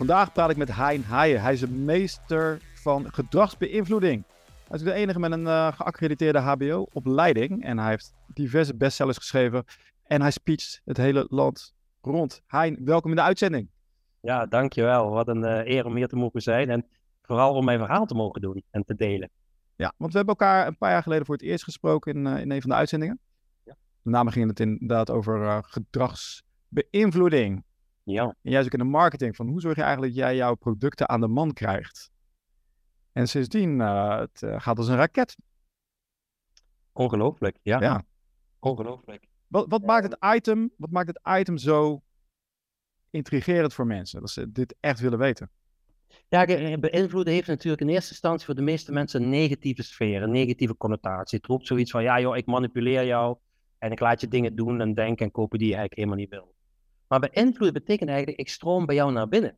Vandaag praat ik met Hein Haaien. Hij is een meester van gedragsbeïnvloeding. Hij is de enige met een uh, geaccrediteerde HBO-opleiding en hij heeft diverse bestsellers geschreven en hij speecht het hele land rond. Hein, welkom in de uitzending. Ja, dankjewel. Wat een uh, eer om hier te mogen zijn en vooral om mijn verhaal te mogen doen en te delen. Ja, want we hebben elkaar een paar jaar geleden voor het eerst gesproken in, uh, in een van de uitzendingen. Ja. Met name ging het inderdaad over gedragsbeïnvloeding. Ja. En juist ook in de marketing, van hoe zorg je eigenlijk dat jij jouw producten aan de man krijgt? En sindsdien, uh, het uh, gaat als een raket. Ongelooflijk, ja. ja. Ongelooflijk. Wat, wat, maakt het item, wat maakt het item zo intrigerend voor mensen? Dat ze dit echt willen weten. Ja, beïnvloeden heeft natuurlijk in eerste instantie voor de meeste mensen een negatieve sfeer, een negatieve connotatie. Het roept zoiets van, ja joh, ik manipuleer jou en ik laat je dingen doen en denken en kopen die je eigenlijk helemaal niet wil. Maar beïnvloeden betekent eigenlijk, ik stroom bij jou naar binnen.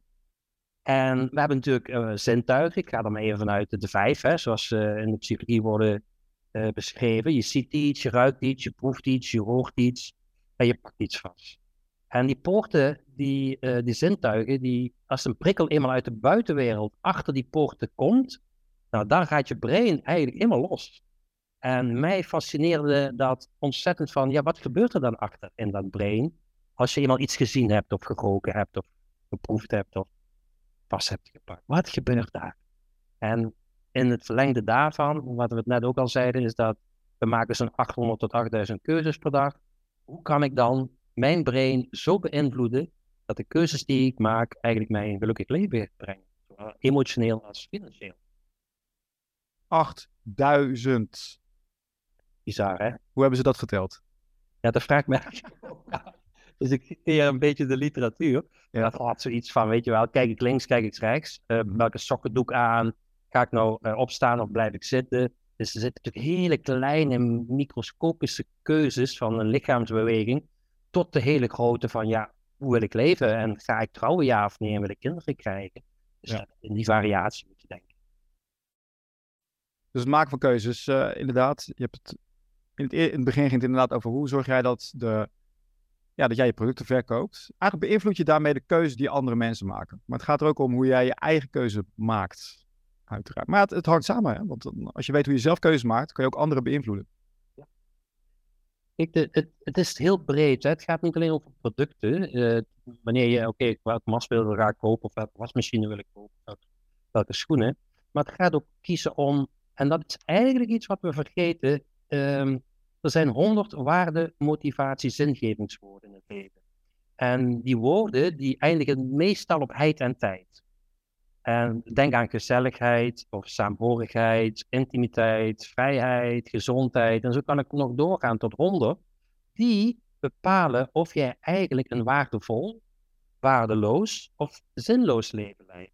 En we hebben natuurlijk uh, zintuigen, ik ga er maar even vanuit de vijf, hè, zoals uh, in de psychologie worden uh, beschreven. Je ziet iets, je ruikt iets, je proeft iets, je hoort iets en je pakt iets vast. En die poorten, die, die zintuigen, die, als een prikkel eenmaal uit de buitenwereld achter die poorten komt, nou, dan gaat je brein eigenlijk helemaal los. En mij fascineerde dat ontzettend van, ja, wat gebeurt er dan achter in dat brein? Als je eenmaal iets gezien hebt of geroken hebt of geproefd hebt of vast hebt gepakt. Wat gebeurt daar? En in het verlengde daarvan, wat we het net ook al zeiden, is dat we maken zo'n 800 tot 8000 keuzes per dag. Hoe kan ik dan mijn brein zo beïnvloeden dat de keuzes die ik maak eigenlijk mij een gelukkig leven brengen? Zowel emotioneel als financieel. 8000. Bizar, hè? Hoe hebben ze dat verteld? Ja, dat vraag ik me Dus ik citeer een beetje de literatuur. Ja. Dat had zoiets van, weet je wel, kijk ik links, kijk ik rechts. Uh, welke sokken doe ik aan? Ga ik nou uh, opstaan of blijf ik zitten? Dus er zitten natuurlijk hele kleine microscopische keuzes van een lichaamsbeweging. Tot de hele grote van, ja, hoe wil ik leven? En ga ik trouwen, ja of nee? En wil ik kinderen krijgen? Dus ja. in die variatie moet je denken. Dus het maken van keuzes, uh, inderdaad. Je hebt het in, het, in het begin ging het inderdaad over hoe zorg jij dat de ja, dat jij je producten verkoopt. Eigenlijk beïnvloed je daarmee de keuze die andere mensen maken. Maar het gaat er ook om hoe jij je eigen keuze maakt. Uiteraard. Maar het, hangt samen, want als je weet hoe je zelf keuzes maakt, kun je ook anderen beïnvloeden. Ja. Het, het, is heel breed. Het gaat niet alleen over producten. Uh, wanneer je, oké, okay, ga ik kopen, of welke wasmachine wil ik kopen, welke, welke schoenen. Maar het gaat ook kiezen om, en dat is eigenlijk iets wat we vergeten. Um, er zijn honderd waarden, motivatie, zingevingswoorden in het leven. En die woorden die eindigen meestal op heid en tijd. En denk aan gezelligheid of saamhorigheid, intimiteit, vrijheid, gezondheid. En zo kan ik nog doorgaan tot honderd. Die bepalen of jij eigenlijk een waardevol, waardeloos of zinloos leven leidt.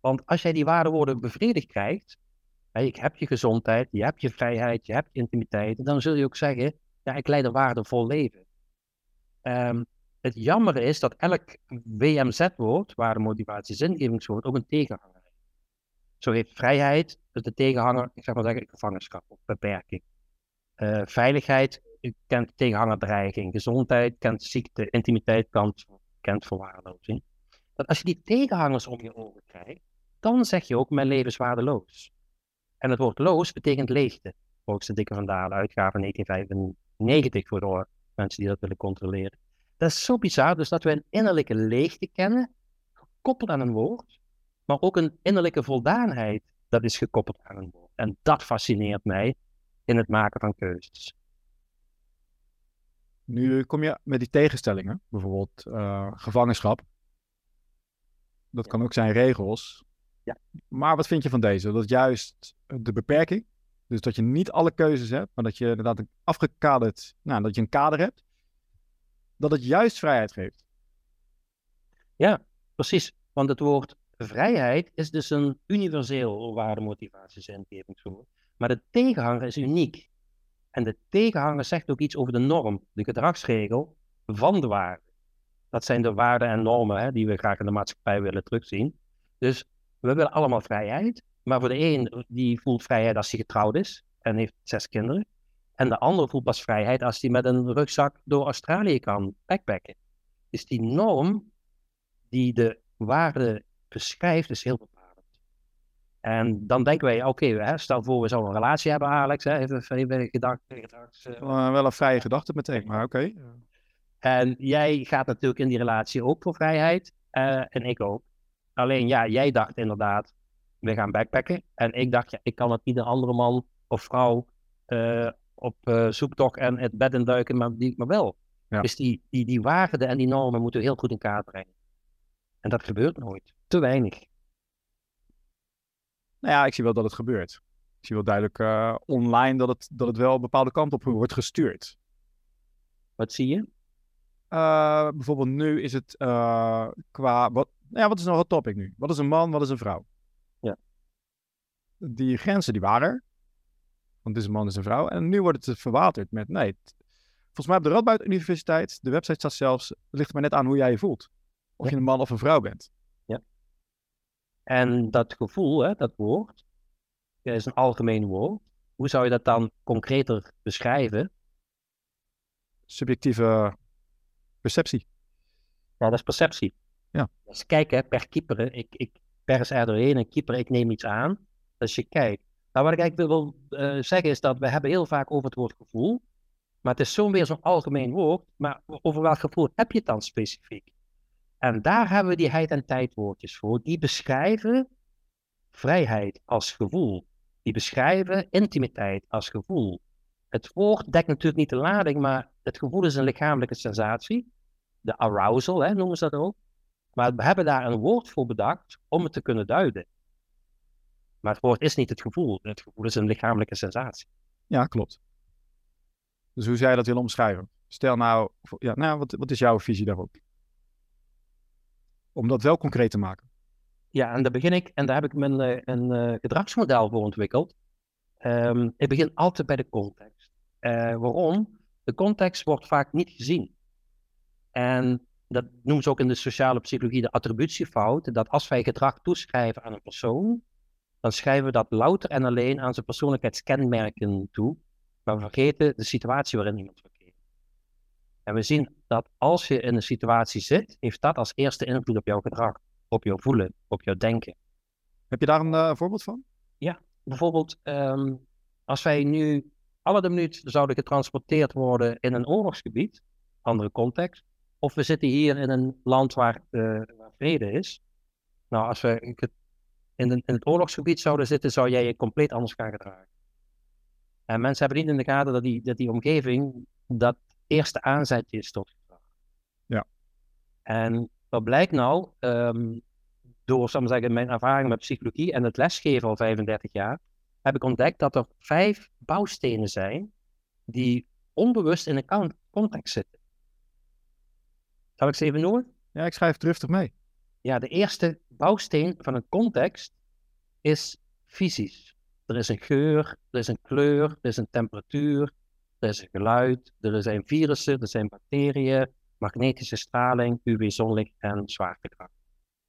Want als jij die waardewoorden bevredigd krijgt, ik heb je gezondheid, je hebt je vrijheid, je hebt intimiteit. En dan zul je ook zeggen, ja, ik leid een waardevol leven. Um, het jammer is dat elk WMZ-woord, waarde, motivatie, zingevingswoord, ook een tegenhanger heeft. Zo heeft vrijheid, dus de tegenhanger, ik zeg maar zeggen, gevangenschap of beperking. Uh, veiligheid kent tegenhanger dreiging. Gezondheid kent ziekte. Intimiteit kent, kent verwaarlozing. Dat als je die tegenhangers om je ogen krijgt, dan zeg je ook, mijn leven is waardeloos. En het woord loos betekent leegte. Volgens de Dikke Vandalen, uitgave 1995 voor de mensen die dat willen controleren. Dat is zo bizar, dus dat we een innerlijke leegte kennen, gekoppeld aan een woord, maar ook een innerlijke voldaanheid, dat is gekoppeld aan een woord. En dat fascineert mij in het maken van keuzes. Nu kom je met die tegenstellingen, bijvoorbeeld uh, gevangenschap. Dat kan ook zijn regels. Ja. Maar wat vind je van deze? Dat juist de beperking, dus dat je niet alle keuzes hebt, maar dat je inderdaad afgekaderd, nou, dat je een kader hebt, dat het juist vrijheid geeft. Ja, precies. Want het woord vrijheid is dus een universeel waardemotivatiezingeving. Maar de tegenhanger is uniek. En de tegenhanger zegt ook iets over de norm, de gedragsregel van de waarde. Dat zijn de waarden en normen hè, die we graag in de maatschappij willen terugzien. Dus we willen allemaal vrijheid. Maar voor de een die voelt vrijheid als hij getrouwd is en heeft zes kinderen. En de ander voelt pas vrijheid als hij met een rugzak door Australië kan backpacken. Dus die norm die de waarde beschrijft is heel bepalend. En dan denken wij, oké, stel voor we zouden een relatie hebben, Alex. Hè, even, even gedacht. gedacht uh, wel een vrije gedachte meteen, maar oké. En jij gaat natuurlijk in die relatie ook voor vrijheid. Uh, en ik ook. Alleen ja, jij dacht inderdaad, we gaan backpacken. En ik dacht, ja, ik kan het ieder andere man of vrouw uh, op uh, zoektocht en het bed induiken, maar, die, maar wel. Ja. Dus die, die, die waarden en die normen moeten we heel goed in kaart brengen. En dat gebeurt nooit. Te weinig. Nou ja, ik zie wel dat het gebeurt. Ik zie wel duidelijk uh, online dat het, dat het wel een bepaalde kant op wordt gestuurd. Wat zie je? Uh, bijvoorbeeld nu is het uh, qua... Wat, ja, wat is nou het topic nu? Wat is een man, wat is een vrouw? Ja. Die grenzen die waren er. Want het is een man, het is een vrouw. En nu wordt het verwaterd met... Nee, volgens mij op de Radboud Universiteit, de website staat zelfs... Het ligt maar net aan hoe jij je voelt. Of Ja. je een man of een vrouw bent. En dat gevoel, hè, dat woord, ja, is een algemeen woord. Hoe zou je dat dan concreter beschrijven? Subjectieve perceptie. Ja, dat is perceptie. Ja. Dus kijk, hè, per keeper, ik, ik pers er doorheen en keeper, ik neem iets aan. Dus je kijkt. Nou, wat ik eigenlijk wil eh, zeggen is dat we hebben heel vaak over het woord gevoel. Maar het is zo'n weer zo'n algemeen woord. Maar over welk gevoel heb je het dan specifiek? En daar hebben we die heid- en tijdwoordjes voor. Die beschrijven vrijheid als gevoel. Die beschrijven intimiteit als gevoel. Het woord dekt natuurlijk niet de lading, maar het gevoel is een lichamelijke sensatie. De arousal, hè, noemen ze dat ook. Maar we hebben daar een woord voor bedacht om het te kunnen duiden. Maar het woord is niet het gevoel. Het gevoel is een lichamelijke sensatie. Ja, klopt. Dus hoe zou je dat willen omschrijven? Stel nou, ja, nou wat, wat is jouw visie daarop? Om dat wel concreet te maken. Ja, en daar begin ik, en daar heb ik mijn, uh, een uh, gedragsmodel voor ontwikkeld. Um, ik begin altijd bij de context. Uh, waarom? De context wordt vaak niet gezien. En dat noemen ze ook in de sociale psychologie de attributiefout. Dat als wij gedrag toeschrijven aan een persoon, dan schrijven we dat louter en alleen aan zijn persoonlijkheidskenmerken toe. Maar we vergeten de situatie waarin iemand verkeert. En we zien dat als je in een situatie zit, heeft dat als eerste invloed op jouw gedrag, op jouw voelen, op jouw denken. Heb je daar een uh, voorbeeld van? Ja, bijvoorbeeld um, als wij nu alle de minuut zouden getransporteerd worden in een oorlogsgebied, andere context, of we zitten hier in een land waar, uh, waar vrede is. Nou, als we in, de, in het oorlogsgebied zouden zitten, zou jij je compleet anders gaan gedragen. En mensen hebben niet in de gaten dat die, dat die omgeving dat eerste aanzetje is tot gedrag. Ja. En wat blijkt nou, um, door zal ik zeggen, mijn ervaring met psychologie en het lesgeven al 35 jaar, heb ik ontdekt dat er vijf bouwstenen zijn die onbewust in een context zitten. Zal ik ze even noemen? Ja, ik schrijf het driftig mee. Ja, de eerste bouwsteen van een context is fysisch. Er is een geur, er is een kleur, er is een temperatuur, er is een geluid, er zijn virussen, er zijn bacteriën, magnetische straling, UV-zonlicht en zwaartekracht.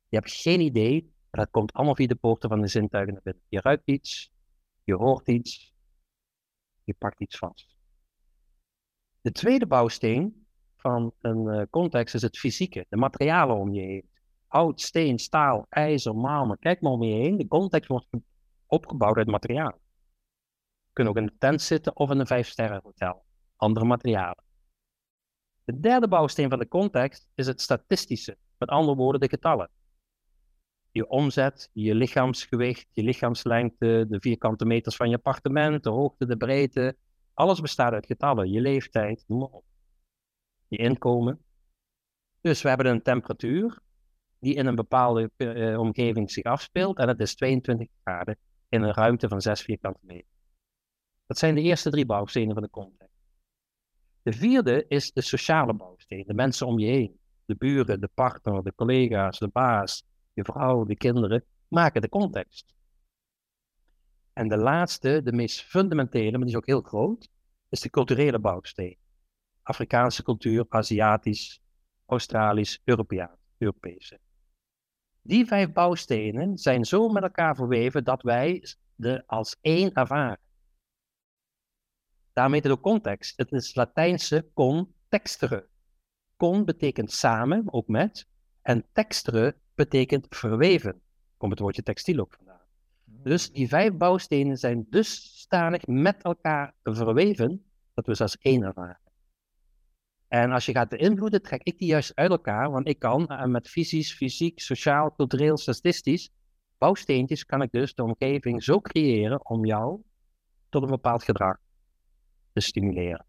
Je hebt geen idee, maar dat komt allemaal via de poorten van de zintuigen naar binnen. Je ruikt iets, je hoort iets, je pakt iets vast. De tweede bouwsteen van een uh, context is het fysieke, de materialen om je heen. Hout, steen, staal, ijzer, marmer. Kijk maar om je heen. De context wordt opgebouwd uit materiaal. Je kunt ook in een tent zitten of in een vijfsterrenhotel. Andere materialen. De derde bouwsteen van de context is het statistische. Met andere woorden, de getallen. Je omzet, je lichaamsgewicht, je lichaamslengte, de vierkante meters van je appartement, de hoogte, de breedte. Alles bestaat uit getallen. Je leeftijd, noem maar op. Je inkomen. Dus we hebben een temperatuur die in een bepaalde uh, omgeving zich afspeelt. En het is 22 graden in een ruimte van 6 vierkante meter. Dat zijn de eerste drie bouwstenen van de context. De vierde is de sociale bouwsteen, de mensen om je heen. De buren, de partner, de collega's, de baas, je vrouw, de kinderen, maken de context. En de laatste, de meest fundamentele, maar die is ook heel groot, is de culturele bouwsteen. Afrikaanse cultuur, Aziatisch, Australisch, Europeaan, Europese. Die vijf bouwstenen zijn zo met elkaar verweven dat wij de als één ervaren. Daarmee de context. Het is Latijnse contextere. Con betekent samen, ook met. En textere betekent verweven. Komt het woordje textiel ook vandaan. Dus die vijf bouwstenen zijn dusdanig met elkaar verweven, dat we ze als één ervaren. En als je gaat beïnvloeden, trek ik die juist uit elkaar, want ik kan uh, met visies, fysiek, sociaal, cultureel, statistisch, bouwsteentjes, kan ik dus de omgeving zo creëren om jou tot een bepaald gedrag te stimuleren.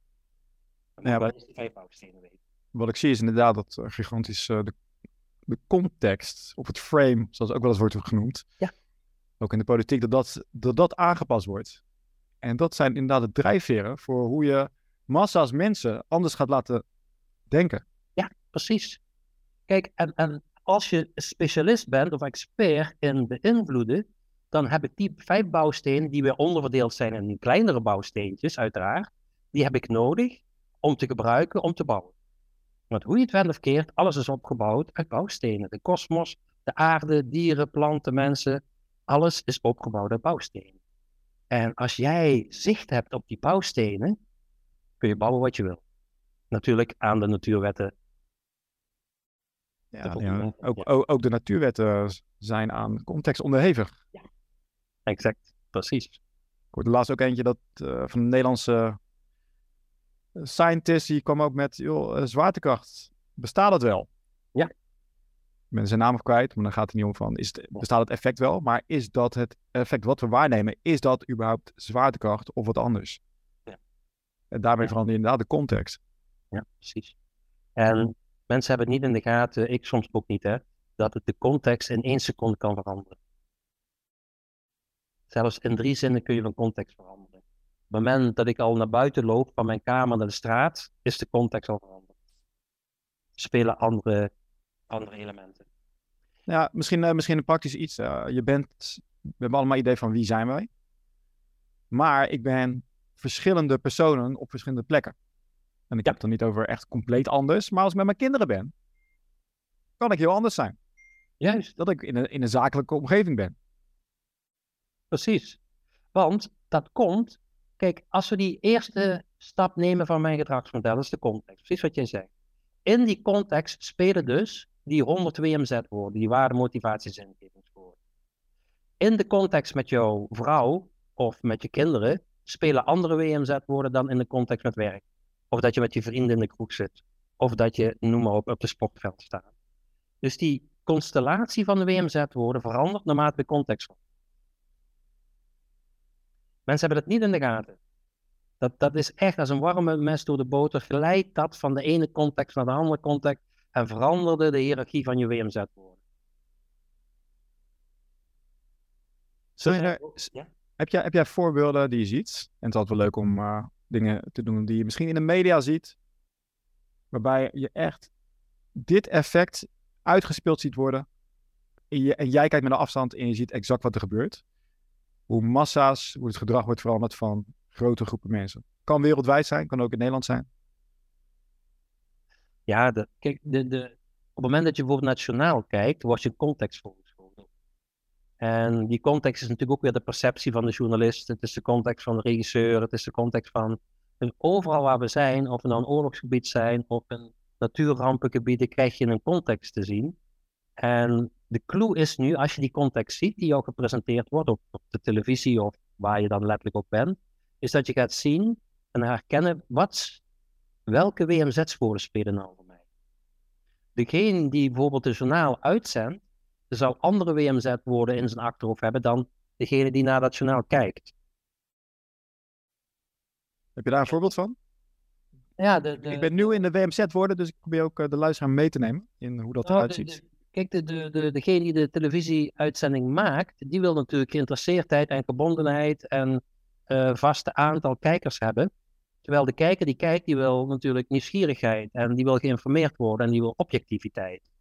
Ja, wat, die vijf bouwstenen weten. Wat ik zie is inderdaad dat uh, gigantisch uh, de, de, context of het frame, zoals ook wel eens wordt genoemd, ja. ook in de politiek, dat dat, dat dat aangepast wordt. En dat zijn inderdaad de drijfveren voor hoe je massa's mensen anders gaat laten denken. Ja, precies. Kijk, en, en als je specialist bent of expert in beïnvloeden, dan heb ik die vijf bouwstenen die weer onderverdeeld zijn in kleinere bouwsteentjes, uiteraard. Die heb ik nodig om te gebruiken, om te bouwen. Want hoe je het wel of keert, alles is opgebouwd uit bouwstenen. De kosmos, de aarde, dieren, planten, mensen, alles is opgebouwd uit bouwstenen. En als jij zicht hebt op die bouwstenen, kun je bouwen wat je wil. Natuurlijk aan de natuurwetten. Ja, ja. Ook, ook, ook, de natuurwetten zijn aan context onderhevig. Ja, exact, precies. Ik hoorde laatst ook eentje dat, uh, van een Nederlandse eh, scientist, die kwam ook met, joh, eh, zwaartekracht, bestaat dat wel? Ja. Ik ben zijn naam kwijt, maar dan gaat het niet om van, is het, bestaat het effect wel? Maar is dat het effect wat we waarnemen, is dat überhaupt zwaartekracht of wat anders? En daarmee verander je inderdaad de context. Ja, precies. En mensen hebben het niet in de gaten, ik soms ook niet, hè, dat het de context in één seconde kan veranderen. Zelfs in drie zinnen kun je van context veranderen. Op het moment dat ik al naar buiten loop van mijn kamer naar de straat, is de context al veranderd. Spelen andere, andere elementen. Ja, misschien, uh, misschien een praktisch iets. Uh, je bent, we hebben allemaal idee van wie zijn wij. Maar ik ben verschillende personen op verschillende plekken. En ik heb het dan niet over echt compleet anders, maar als ik met mijn kinderen ben, kan ik heel anders zijn. Juist. Dat ik in een, in een zakelijke omgeving ben. Precies. Want dat komt, kijk, als we die eerste stap nemen van mijn gedragsmodel, is de context, precies wat jij zegt. In die context spelen dus die 100 WMZ-woorden, die waarde, motivatie, zingevingswoorden. In de context met jouw vrouw of met je kinderen spelen andere WMZ-woorden dan in de context met werk. Of dat je met je vrienden in de kroeg zit. Of dat je, noem maar op, op de sportveld staat. Dus die constellatie van de WMZ-woorden verandert naarmate de context wordt. Mensen hebben het niet in de gaten. Dat, dat is echt als een warme mes door de boter. Glijdt dat van de ene context naar de andere context. En veranderde de hiërarchie van je WMZ-woorden. Zul je, ja? Heb jij, heb jij voorbeelden die je ziet? En het is altijd wel leuk om uh, dingen te doen die je misschien in de media ziet. Waarbij je echt dit effect uitgespeeld ziet worden. En, jij kijkt met een afstand en je ziet exact wat er gebeurt. Hoe massa's, hoe het gedrag wordt veranderd van grote groepen mensen. Kan wereldwijd zijn, kan ook in Nederland zijn. Ja, de, kijk, de, de, op het moment dat je bijvoorbeeld nationaal kijkt, wordt je context voor en die context is natuurlijk ook weer de perceptie van de journalist. Het is de context van de regisseur. Het is de context van overal waar we zijn, of we nou een oorlogsgebied zijn of een natuurrampengebied, krijg je een context te zien. En de clue is nu, als je die context ziet, die jou gepresenteerd wordt op, op de televisie of waar je dan letterlijk op bent, is dat je gaat zien en herkennen wat, welke WMZ-sporen spelen nou voor mij. Degene die bijvoorbeeld een journaal uitzendt, zal andere WMZ-woorden in zijn achterhoofd hebben dan degene die naar dat journaal kijkt. Heb je daar een voorbeeld van? Ja, de, ik ben nieuw in de WMZ-woorden, dus ik probeer ook eh, de luisteraar mee te nemen in hoe dat nou, eruit ziet. kijk, de, de, de, degene die de televisieuitzending maakt, die wil natuurlijk geïnteresseerdheid en verbondenheid en uh, vaste aantal kijkers hebben. Terwijl de kijker die kijkt, die wil natuurlijk nieuwsgierigheid en die wil geïnformeerd worden en die wil objectiviteit.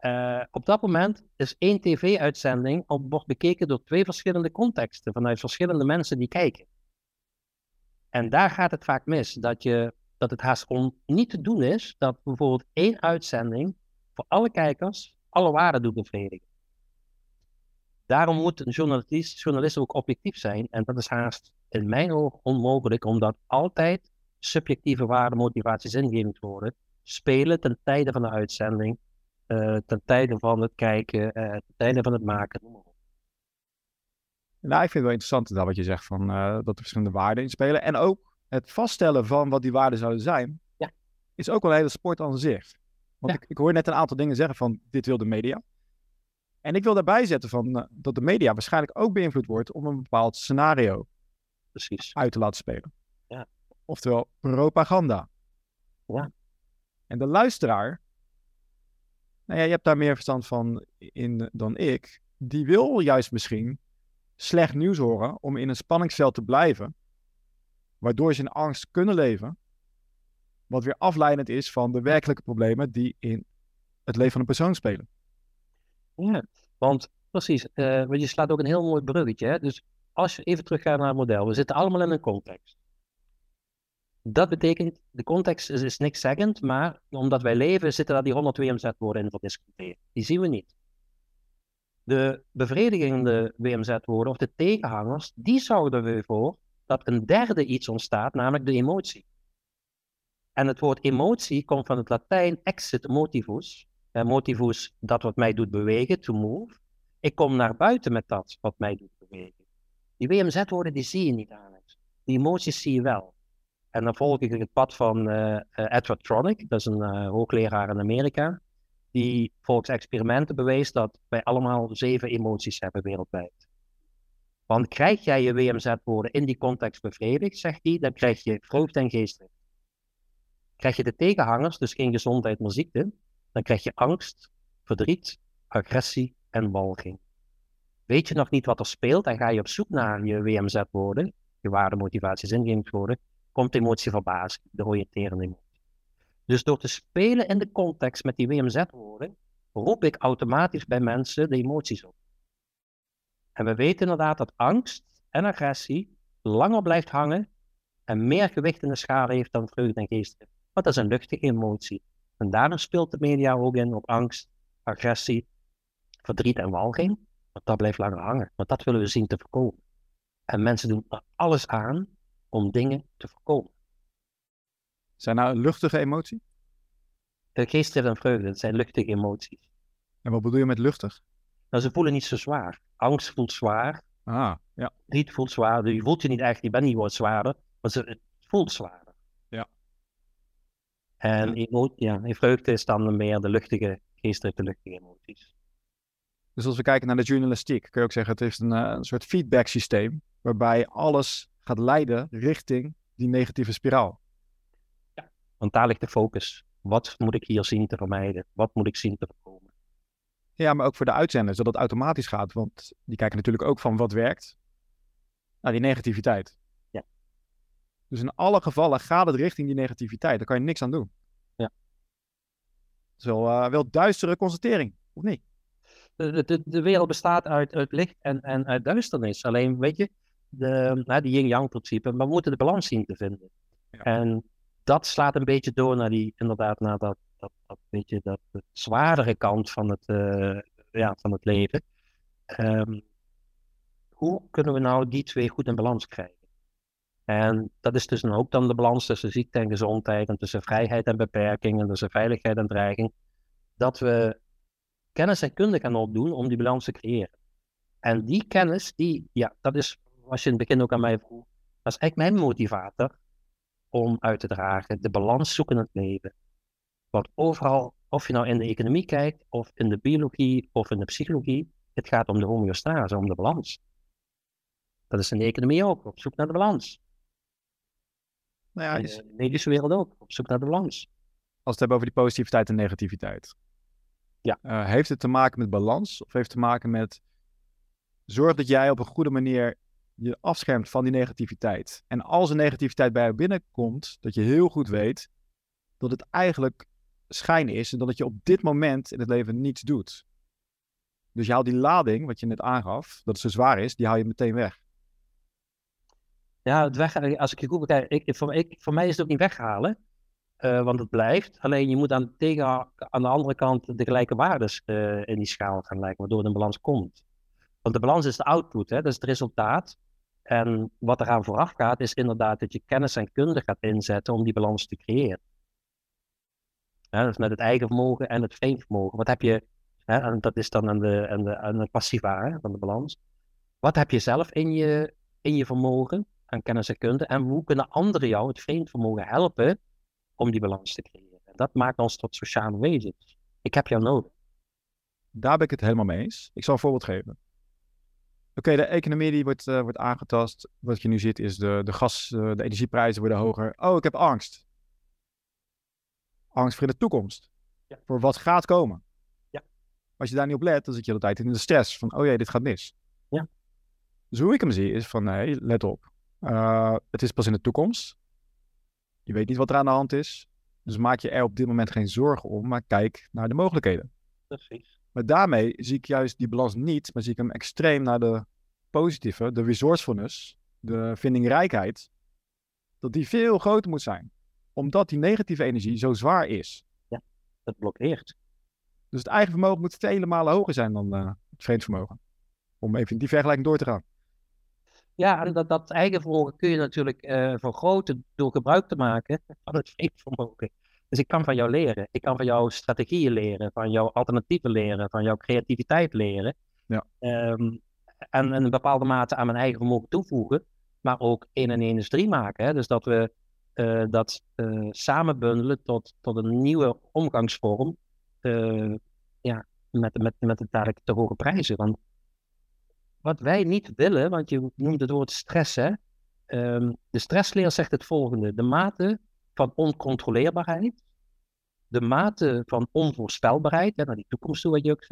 Uh, op dat moment is één tv-uitzending wordt bekeken door twee verschillende contexten, vanuit verschillende mensen die kijken. En daar gaat het vaak mis, dat, je, dat het haast om niet te doen is dat bijvoorbeeld één uitzending voor alle kijkers alle waarden doet bevredigen. Daarom moet een journalist, journalist ook objectief zijn en dat is haast in mijn ogen onmogelijk, omdat altijd subjectieve waarden, motivaties, worden spelen ten tijde van de uitzending ten tijde van het kijken, uh, ten tijde van het maken. Nou, ik vind het wel interessant dat wat je zegt van dat er verschillende waarden in spelen. En ook het vaststellen van wat die waarden zouden zijn, ja. is ook wel een hele sport aan zich. Want ik, ik hoor net een aantal dingen zeggen van dit wil de media. En ik wil daarbij zetten van, dat de media waarschijnlijk ook beïnvloed wordt om een bepaald scenario Precies. uit te laten spelen. Ja. Oftewel propaganda. Ja. En de luisteraar, nou ja, je hebt daar meer verstand van in dan ik, die wil juist misschien slecht nieuws horen om in een spanningsveld te blijven, waardoor ze in angst kunnen leven, wat weer afleidend is van de werkelijke problemen die in het leven van een persoon spelen. Ja, want precies, uh, want je slaat ook een heel mooi bruggetje. Hè? Dus als je even teruggaat naar het model, we zitten allemaal in een context. Dat betekent, de context is, niks zeggend, maar omdat wij leven, zitten daar die 100 WMZ-woorden in verdiscunteren. Die zien we niet. De bevredigende WMZ-woorden, of de tegenhangers, die zorgen ervoor dat een derde iets ontstaat, namelijk de emotie. En het woord emotie komt van het Latijn exit motivus. Motivus, dat wat mij doet bewegen, to move. Ik kom naar buiten met dat wat mij doet bewegen. Die WMZ-woorden, die zie je niet, Alex. Die emoties zie je wel. En dan volg ik het pad van uh, Edward Tronick, dat is een uh, hoogleraar in Amerika, die volgens experimenten bewees dat wij allemaal zeven emoties hebben wereldwijd. Want krijg jij je WMZ-woorden in die context bevredigd, zegt hij, dan krijg je vreugde en geestdrift. Krijg je de tegenhangers, dus geen gezondheid, maar ziekte, dan krijg je angst, verdriet, agressie en walging. Weet je nog niet wat er speelt en ga je op zoek naar je WMZ-woorden, je waarde, motivaties, ingevingswoorden, komt de emotie verbazing, de oriënterende emotie. Dus door te spelen in de context met die WMZ-woorden, roep ik automatisch bij mensen de emoties op. En we weten inderdaad dat angst en agressie langer blijft hangen en meer gewicht in de schade heeft dan vreugde en geestdrift. Want dat is een luchtige emotie. En daarom speelt de media ook in op angst, agressie, verdriet en walging. Want dat blijft langer hangen. Want dat willen we zien te voorkomen. En mensen doen er alles aan om dingen te voorkomen. Zijn nou een luchtige emotie? Geestdrift en vreugde, dat zijn luchtige emoties. En wat bedoel je met luchtig? Nou, ze voelen niet zo zwaar. Angst voelt zwaar. Ah, ja. Verdriet voelt zwaar. Je voelt je niet echt, je bent niet wat zwaarder, maar het voelt zwaarder. Ja. En ja. ja, vreugde is dan meer de luchtige, geestdrift, de luchtige emoties. Dus als we kijken naar de journalistiek, kun je ook zeggen, het is een, een soort feedback systeem, waarbij alles gaat leiden richting die negatieve spiraal. Ja, want daar ligt de focus. Wat moet ik hier zien te vermijden? Wat moet ik zien te voorkomen? Ja, maar ook voor de uitzenders, dat het automatisch gaat. Want die kijken natuurlijk ook van wat werkt. Nou, die negativiteit. Ja. Dus in alle gevallen gaat het richting die negativiteit. Daar kan je niks aan doen. Ja. Dat is wel, uh, wel duistere constatering, of niet? De, de, de wereld bestaat uit, uit licht en, en uit duisternis. Alleen, weet je, de, nou, die yin-yang principe, maar we moeten de balans zien te vinden. Ja. En dat slaat een beetje door naar die, inderdaad, naar dat, dat, dat, beetje, dat de zwaardere kant van het, uh, ja, van het leven. Um, hoe kunnen we nou die twee goed in balans krijgen? En dat is dus dan ook dan de balans tussen ziekte en gezondheid, en tussen vrijheid en beperking, en tussen veiligheid en dreiging. Dat we kennis en kunde gaan opdoen om die balans te creëren. En die kennis, die, ja, dat is, was je in het begin ook aan mij vroeg, dat is eigenlijk mijn motivator om uit te dragen. De balans zoeken in het leven. Want overal, of je nou in de economie kijkt, of in de biologie, of in de psychologie, het gaat om de homeostase, om de balans. Dat is in de economie ook, op zoek naar de balans. Nou ja, in de medische wereld ook, op zoek naar de balans. Als we het hebben over die positiviteit en negativiteit. Ja. Uh, heeft het te maken met balans? Of heeft het te maken met zorg dat jij op een goede manier je afschermt van die negativiteit. En als er negativiteit bij je binnenkomt, dat je heel goed weet dat het eigenlijk schijn is en dat je op dit moment in het leven niets doet. Dus je haalt die lading, wat je net aangaf, dat het zo zwaar is, die haal je meteen weg. Ja, het weg, als ik je goed bekijk, ik, voor, mij is het ook niet weghalen, uh, want het blijft. Alleen je moet aan, tegen, aan de andere kant de gelijke waardes uh, in die schaal gaan lijken, waardoor de balans komt. Want de balans is de output, hè? dat is het resultaat. En wat eraan vooraf gaat, is inderdaad dat je kennis en kunde gaat inzetten om die balans te creëren. Dus met het eigen vermogen en het vermogen. Wat heb je, en dat is dan aan de, aan de, aan passiva van de balans. Wat heb je zelf in je, in je vermogen aan kennis en kunde? En hoe kunnen anderen jou, het vreemd vermogen, helpen om die balans te creëren? En dat maakt ons tot sociale wezens. Ik heb jou nodig. Daar ben ik het helemaal mee eens. Ik zal een voorbeeld geven. Oké, de economie die wordt, uh, wordt aangetast. Wat je nu ziet is de, de gas, uh, de energieprijzen worden hoger. Oh, ik heb angst. Angst voor de toekomst. Ja. Voor wat gaat komen. Ja. Als je daar niet op let, dan zit je de hele tijd in de stress. Van, oh jee, dit gaat mis. Ja. Dus hoe ik hem zie is van, nee, let op. Uh, het is pas in de toekomst. Je weet niet wat er aan de hand is. Dus maak je er op dit moment geen zorgen om, maar kijk naar de mogelijkheden. Precies. Maar daarmee zie ik juist die balans niet, maar zie ik hem extreem naar de positieve, de resourcefulness, de vindingrijkheid, dat die veel groter moet zijn. Omdat die negatieve energie zo zwaar is. Ja, dat blokkeert. Dus het eigen vermogen moet vele malen hoger zijn dan uh, het vreemd vermogen. Om even die vergelijking door te gaan. Ja, en dat, dat eigen vermogen kun je natuurlijk uh, vergroten door gebruik te maken van het vreemd vermogen. Dus ik kan van jou leren. Ik kan van jou strategieën leren, van jouw alternatieven leren, van jouw creativiteit leren. Ja. Um, en in een bepaalde mate aan mijn eigen vermogen toevoegen, maar ook één en één is drie maken. Hè? Dus dat we uh, dat uh, samenbundelen tot, tot een nieuwe omgangsvorm uh, ja, met, met, met de dadelijk te hoge prijzen. Want wat wij niet willen, want je noemde het woord stress, hè? Um, de stressleer zegt het volgende. De mate van oncontroleerbaarheid, de mate van onvoorspelbaarheid, naar die toekomst toe wat je ook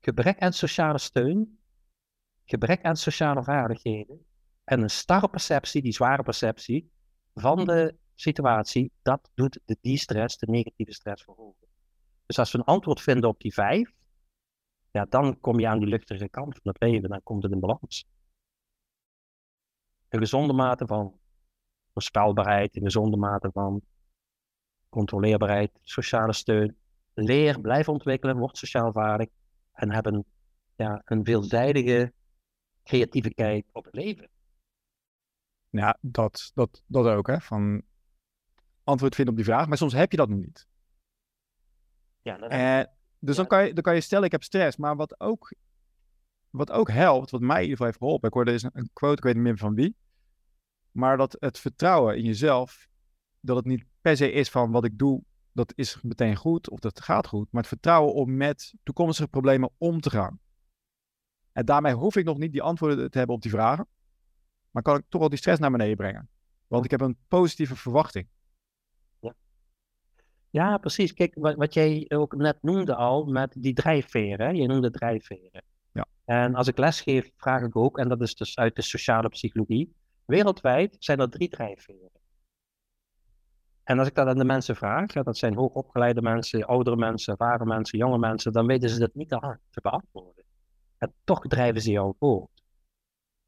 gebrek aan sociale steun, gebrek aan sociale vaardigheden en een starre perceptie, die zware perceptie van de situatie, dat doet de die-stress, de negatieve stress verhogen. Dus als we een antwoord vinden op die vijf, ja, dan kom je aan die luchtige kant van het leven, dan komt het in balans. Een gezonde mate van voorspelbaarheid, een gezonde mate van controleerbaarheid, sociale steun. Leer, blijf ontwikkelen, word sociaal vaardig en heb een, ja, een veelzijdige creatieve kijk op het leven. Ja, dat, dat, dat ook, hè. Van antwoord vinden op die vraag, maar soms heb je dat nog niet. Ja, dat Eh, dus dan, kan je, dan kan je stellen, ik heb stress. Maar wat ook, wat ook helpt, wat mij in ieder geval heeft geholpen. Ik hoorde eens een, een quote, ik weet niet meer van wie. Maar dat het vertrouwen in jezelf, dat het niet per se is van wat ik doe, dat is meteen goed of dat gaat goed. Maar het vertrouwen om met toekomstige problemen om te gaan. En daarmee hoef ik nog niet die antwoorden te hebben op die vragen. Maar kan ik toch wel die stress naar beneden brengen. Want ik heb een positieve verwachting. Ja, precies. Kijk, wat, wat jij ook net noemde al met die drijfveren. Je noemde drijfveren. Ja. En als ik lesgeef, vraag ik ook, en dat is dus uit de sociale psychologie, wereldwijd zijn er drie drijfveren. En als ik dat aan de mensen vraag, ja, dat zijn hoogopgeleide mensen, oudere mensen, ervaren mensen, jonge mensen, dan weten ze dat niet te hard te beantwoorden. En toch drijven ze jou voort.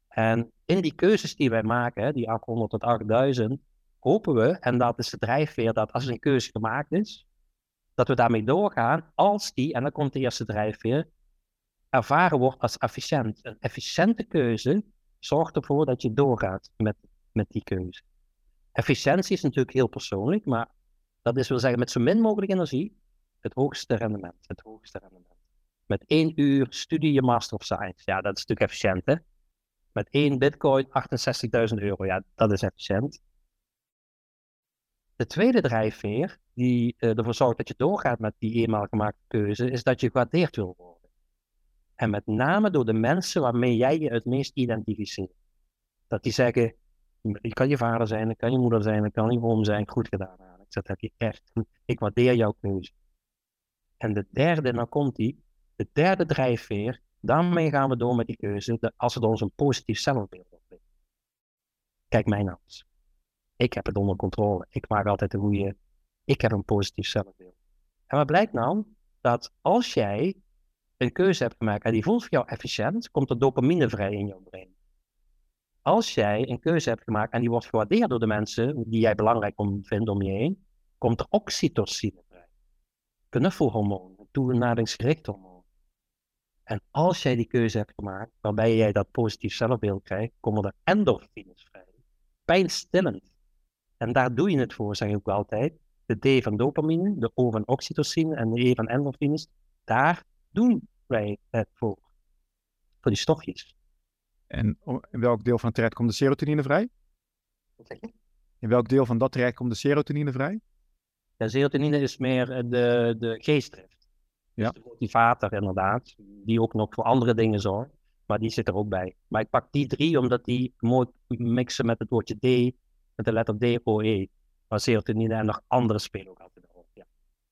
En in die keuzes die wij maken, die 800 tot 8000, hopen we, en dat is de drijfveer, dat als een keuze gemaakt is, dat we daarmee doorgaan als die, en dan komt de eerste drijfveer, ervaren wordt als efficiënt. Een efficiënte keuze zorgt ervoor dat je doorgaat met, met die keuze. Efficiëntie is natuurlijk heel persoonlijk, maar dat is wil zeggen met zo min mogelijk energie het hoogste rendement. Het hoogste rendement. Met één uur studie je Master of Science. Ja, dat is natuurlijk efficiënt, hè? Met één bitcoin 68.000 euro. Ja, dat is efficiënt. De tweede drijfveer, die uh, ervoor zorgt dat je doorgaat met die eenmaal gemaakte keuze, is dat je gewaardeerd wil worden. En met name door de mensen waarmee jij je het meest identificeert. Dat die zeggen, je kan je vader zijn, dat kan je moeder zijn, dat kan je oom zijn, goed gedaan Alex, dat heb je echt. Ik waardeer jouw keuze. En de derde, nou komt die, de derde drijfveer, daarmee gaan we door met die keuze, als het ons een positief zelfbeeld oplevert. Kijk mij nou eens. Ik heb het onder controle. Ik maak altijd de goede. Ik heb een positief zelfbeeld. En wat blijkt nou? Dat als jij een keuze hebt gemaakt en die voelt voor jou efficiënt, komt er dopamine vrij in jouw brein. Als jij een keuze hebt gemaakt en die wordt gewaardeerd door de mensen die jij belangrijk vindt om je heen, komt er oxytocine vrij. Knuffelhormoon, toenadingsgericht hormoon. En als jij die keuze hebt gemaakt waarbij jij dat positief zelfbeeld krijgt, komen er endorfines vrij. Pijnstillend. En daar doe je het voor, zeg ik ook altijd. de D van dopamine, de O van oxytocine en de E van endorfines. Daar doen wij het voor. Voor die stofjes. En in welk deel van het traject komt de serotonine vrij? Wat zeg je? In welk deel van dat traject komt de serotonine vrij? Ja, serotonine is meer eh, de, de geestdrift. Ja. Dus de motivator inderdaad, die ook nog voor andere dingen zorgt. Maar die zit er ook bij. Maar ik pak die drie omdat die mooi mixen met het woordje D, met de letter D, O, E. Maar serotonine en nog andere spelen ook altijd een rol. Ja.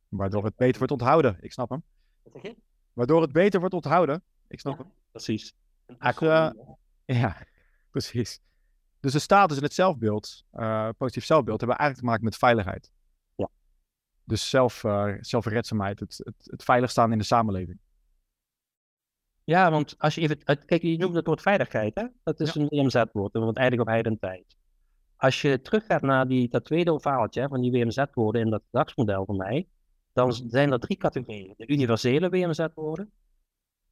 Waardoor het beter wordt onthouden. Ik snap hem. Wat zeg je? Waardoor het beter wordt onthouden. Ik snap hem. Precies. Een Dus? Ja, precies. Dus de status en het zelfbeeld, eh, positief zelfbeeld, hebben eigenlijk te maken met veiligheid. Ja. Dus zelf, eh, zelfredzaamheid, het, het, het veilig staan in de samenleving. Ja, want als je even. het- Kijk, je noemt het woord veiligheid, hè? Dat is een WMZ-woord, want eigenlijk op heid en tijd. Als je teruggaat naar die, dat tweede verhaaltje hè, van die WMZ-woorden in dat gedragsmodel van mij, dan zijn er drie categorieën: de universele WMZ-woorden,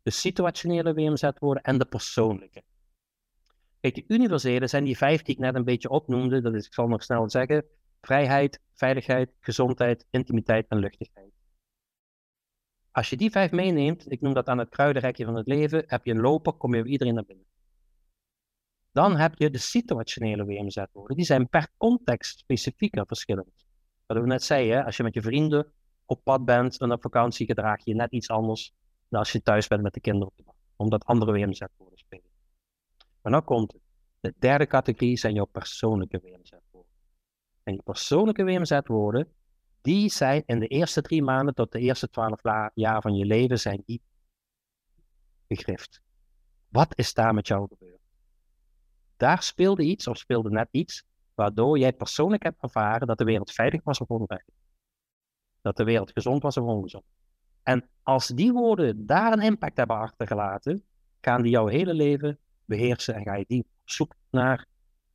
de situationele WMZ-woorden en de persoonlijke. Kijk, die universele zijn die vijf die ik net een beetje opnoemde. Dat is, ik zal nog snel zeggen: vrijheid, veiligheid, gezondheid, intimiteit en luchtigheid. Als je die vijf meeneemt, ik noem dat aan het kruidenrekje van het leven, heb je een loper, kom je bij iedereen naar binnen. Dan heb je de situationele WMZ-woorden. Die zijn per context specifieker verschillend. Wat we net zeiden, als je met je vrienden op pad bent en op vakantie, gedraag je je net iets anders dan als je thuis bent met de kinderen. Omdat andere WMZ-woorden spelen. Maar nou komt. De derde categorie zijn jouw persoonlijke WMZ-woorden. En die persoonlijke WMZ-woorden, die zijn in de eerste drie maanden tot de eerste twaalf jaar van je leven zijn die gegrift. Wat is daar met jou gebeurd? Daar speelde iets of speelde net iets waardoor jij persoonlijk hebt ervaren dat de wereld veilig was of onveilig. Dat de wereld gezond was of ongezond. En als die woorden daar een impact hebben achtergelaten, gaan die jouw hele leven beheersen en ga je die op zoek naar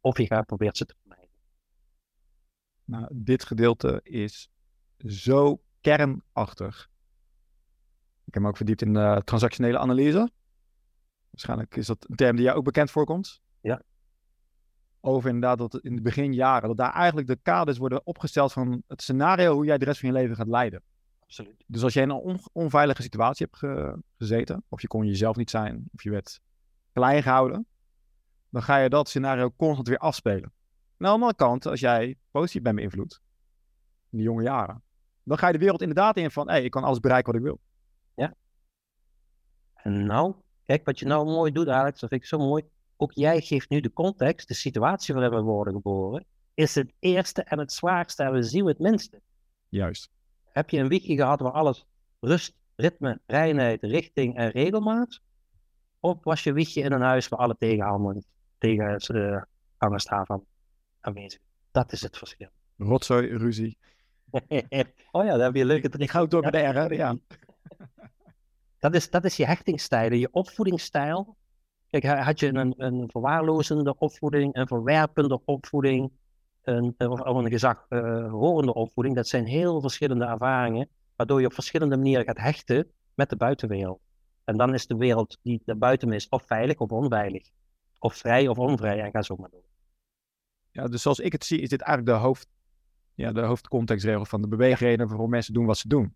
of je gaat proberen ze te vermijden. Nou, dit gedeelte is zo kernachtig. Ik heb me ook verdiept in de transactionele analyse. Waarschijnlijk is dat een term die jou ook bekend voorkomt. Ja. Over inderdaad dat in de beginjaren, dat daar eigenlijk de kaders worden opgesteld van het scenario hoe jij de rest van je leven gaat leiden. Absoluut. Dus als jij in een on- onveilige situatie hebt ge- gezeten, of je kon jezelf niet zijn, of je werd klein gehouden, dan ga je dat scenario constant weer afspelen. En aan de andere kant, als jij positief bent beïnvloed, in de jonge jaren, dan ga je de wereld inderdaad in van, hé, ik kan alles bereiken wat ik wil. En nou, kijk wat je nou mooi doet, Alex, dat vind ik zo mooi. Ook jij geeft nu de context, de situatie waarin we worden geboren, is het eerste en het zwaarste en we zien het minste. Juist. Heb je een wiegje gehad waar alles rust, ritme, reinheid, richting en regelmaat? Of was je wiegje in een huis waar alle tegenhangers tegen, uh, hangers daarvan aanwezig? Dat is het verschil. Rotzooi, ruzie. oh ja, daar heb je een leuke Ik ga ook door met de R, hè? Ja. Dat is, dat is je hechtingsstijlen, je opvoedingsstijl. Kijk, had je een, een verwaarlozende opvoeding, een verwerpende opvoeding, een, of, een gezaghorende opvoeding. Dat zijn heel verschillende ervaringen, waardoor je op verschillende manieren gaat hechten met de buitenwereld. En dan is de wereld die daarbuiten is of veilig of onveilig. Of vrij of onvrij, en ga zo maar door. Ja, dus zoals ik het zie, is dit eigenlijk de, hoofd, ja, de hoofdcontextregel van de beweegreden waarom mensen doen wat ze doen.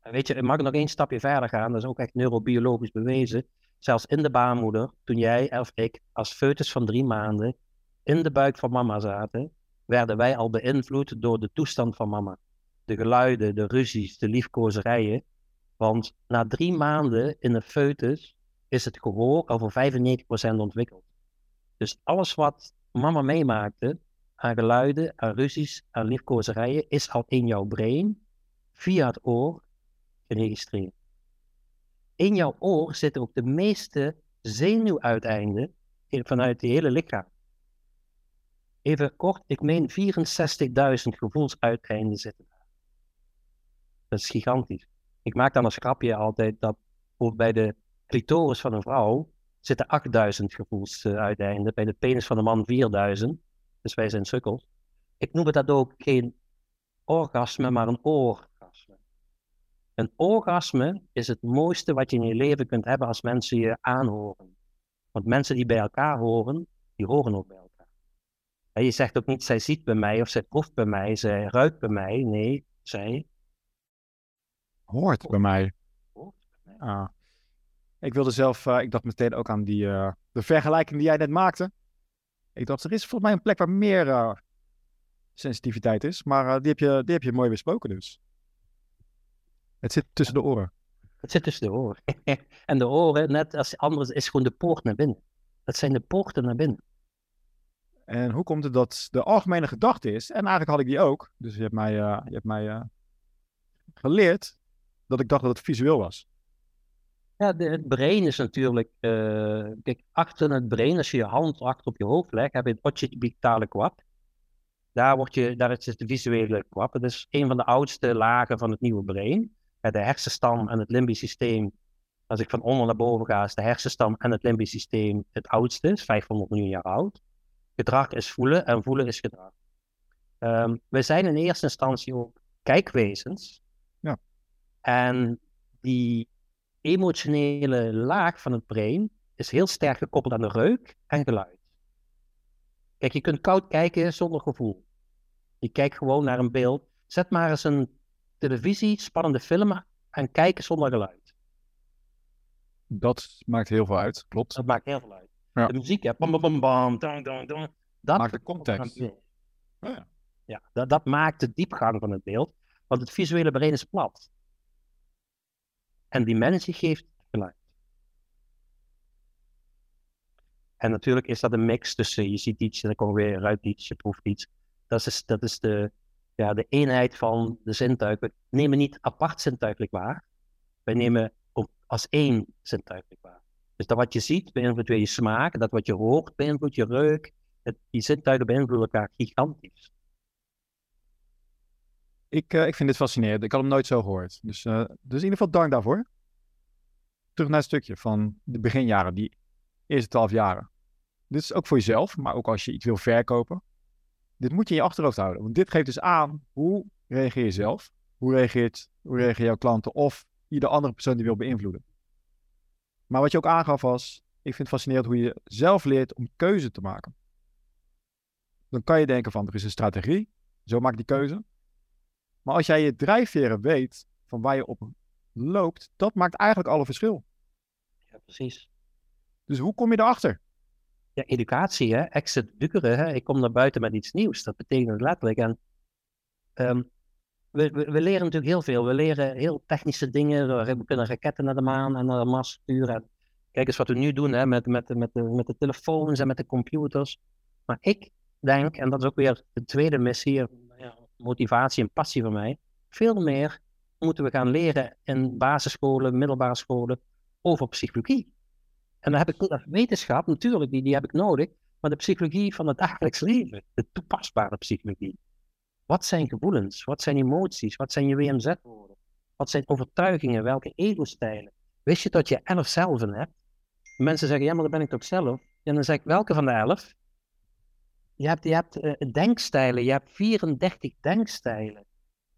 En weet je, ik mag nog één stapje verder gaan, dat is ook echt neurobiologisch bewezen. Zelfs in de baarmoeder, toen jij of ik als foetus van drie maanden in de buik van mama zaten, werden wij al beïnvloed door de toestand van mama. De geluiden, de ruzies, de liefkozerijen. Want na drie maanden in een foetus is het gehoor al voor 95% ontwikkeld. Dus alles wat mama meemaakte, aan geluiden, aan ruzies, aan liefkozerijen, is al in jouw brein, via het oor, geregistreerd. In jouw oor zitten ook de meeste zenuwuiteinden vanuit het hele lichaam. Even kort, ik meen 64.000 gevoelsuiteinden zitten daar. Dat is gigantisch. Ik maak dan als grapje altijd dat bij de clitoris van een vrouw zitten 8000 gevoelsuiteinden, bij de penis van een man 4000. Dus wij zijn sukkels. Ik noem het dat ook geen orgasme, maar een orgasme. Een orgasme is het mooiste wat je in je leven kunt hebben als mensen je aanhoren. Want mensen die bij elkaar horen, die horen ook bij elkaar. En je zegt ook niet, zij ziet bij mij of zij proeft bij mij, zij ruikt bij mij. Nee, zij Hoort bij mij. hoort bij mij. Ah. Ik wilde zelf, eh, ik dacht meteen ook aan die, eh, de vergelijking die jij net maakte. Ik dacht, er is volgens mij een plek waar meer eh, sensitiviteit is. Maar die, heb je, die heb je mooi besproken dus. Het zit tussen de oren. Het zit tussen de oren. en de oren, net als andere, is gewoon de poort naar binnen. Dat zijn de poorten naar binnen. En hoe komt het dat de algemene gedachte is, en eigenlijk had ik die ook, dus je hebt mij, eh, je hebt mij eh, geleerd dat ik dacht dat het visueel was. Ja, de, het brein is natuurlijk, eh, kijk, achter het brein, als je je hand achter op je hoofd legt, heb je het occipitale kwap. Daar, word je, daar is de visuele kwap. Het is een van de oudste lagen van het nieuwe brein. De hersenstam en het limbisch systeem, als ik van onder naar boven ga, is de hersenstam en het limbisch systeem het oudste, is 500 miljoen jaar oud. Gedrag is voelen en voelen is gedrag. Ehm, we zijn in eerste instantie ook kijkwezens. Ja. En die emotionele laag van het brein is heel sterk gekoppeld aan de reuk en geluid. Kijk, je kunt koud kijken zonder gevoel. Je kijkt gewoon naar een beeld. Zet maar eens een televisie, spannende film en kijken zonder geluid. Dat maakt heel veel uit, klopt. Dat maakt heel veel uit. Ja. De muziek, hè, bam, bam, bam, bam, dang, dang, dang. Dat Maakt de context. Oh ja. Ja, dat, dat maakt de diepgang van het beeld, want het visuele brein is plat. En dimensie geeft geluid. En natuurlijk is dat een mix tussen je ziet iets en dan kom je weer uit iets, je proeft iets. Dat is, dat is de, ja, de eenheid van de zintuigen. We nemen niet apart zintuigelijk waar. Wij nemen op- als één zintuigelijk waar. Dus dat wat je ziet beïnvloedt weer je smaak, dat wat je hoort beïnvloedt je reuk. Het, die zintuigen beïnvloeden elkaar gigantisch. Ik, eh, ik vind dit fascinerend. Ik had hem nooit zo gehoord. Dus, eh, dus in ieder geval dank daarvoor. Terug naar het stukje van de beginjaren, die eerste twaalf jaren. Dit is ook voor jezelf, maar ook als je iets wil verkopen. Dit moet je in je achterhoofd houden. Want dit geeft dus aan hoe reageer je zelf, hoe reageert, hoe reageren jouw klanten of ieder andere persoon die wil beïnvloeden. Maar wat je ook aangaf was, ik vind het fascinerend hoe je zelf leert om keuze te maken. Dan kan je denken van er is een strategie, zo maak ik die keuze. Maar als jij je drijfveren weet van waar je op loopt, dat maakt eigenlijk alle verschil. Ja, precies. Dus hoe kom je erachter? Ja, educatie, hè? exit dukeren. Hè? Ik kom naar buiten met iets nieuws. Dat betekent letterlijk. En ehm, we, we, we leren natuurlijk heel veel. We leren heel technische dingen. We kunnen raketten naar de maan en naar de Mars sturen. Kijk eens wat we nu doen hè? Met, met, met, de, met de telefoons en met de computers. Maar ik denk, en dat is ook weer de tweede missie, motivatie en passie van mij. Veel meer moeten we gaan leren in basisscholen, middelbare scholen over psychologie. En dan heb ik dat wetenschap, natuurlijk, die, die heb ik nodig, maar de psychologie van het dagelijks leven, de toepasbare psychologie. Wat zijn gevoelens? Wat zijn emoties? Wat zijn je WMZ-woorden? Wat zijn overtuigingen? Welke ego-stijlen? Wist je dat je elf zelven hebt? Mensen zeggen, ja, maar dan ben ik toch zelf? En dan zeg ik, welke van de elf? Je hebt, je hebt eh, denkstijlen, je hebt 34 denkstijlen.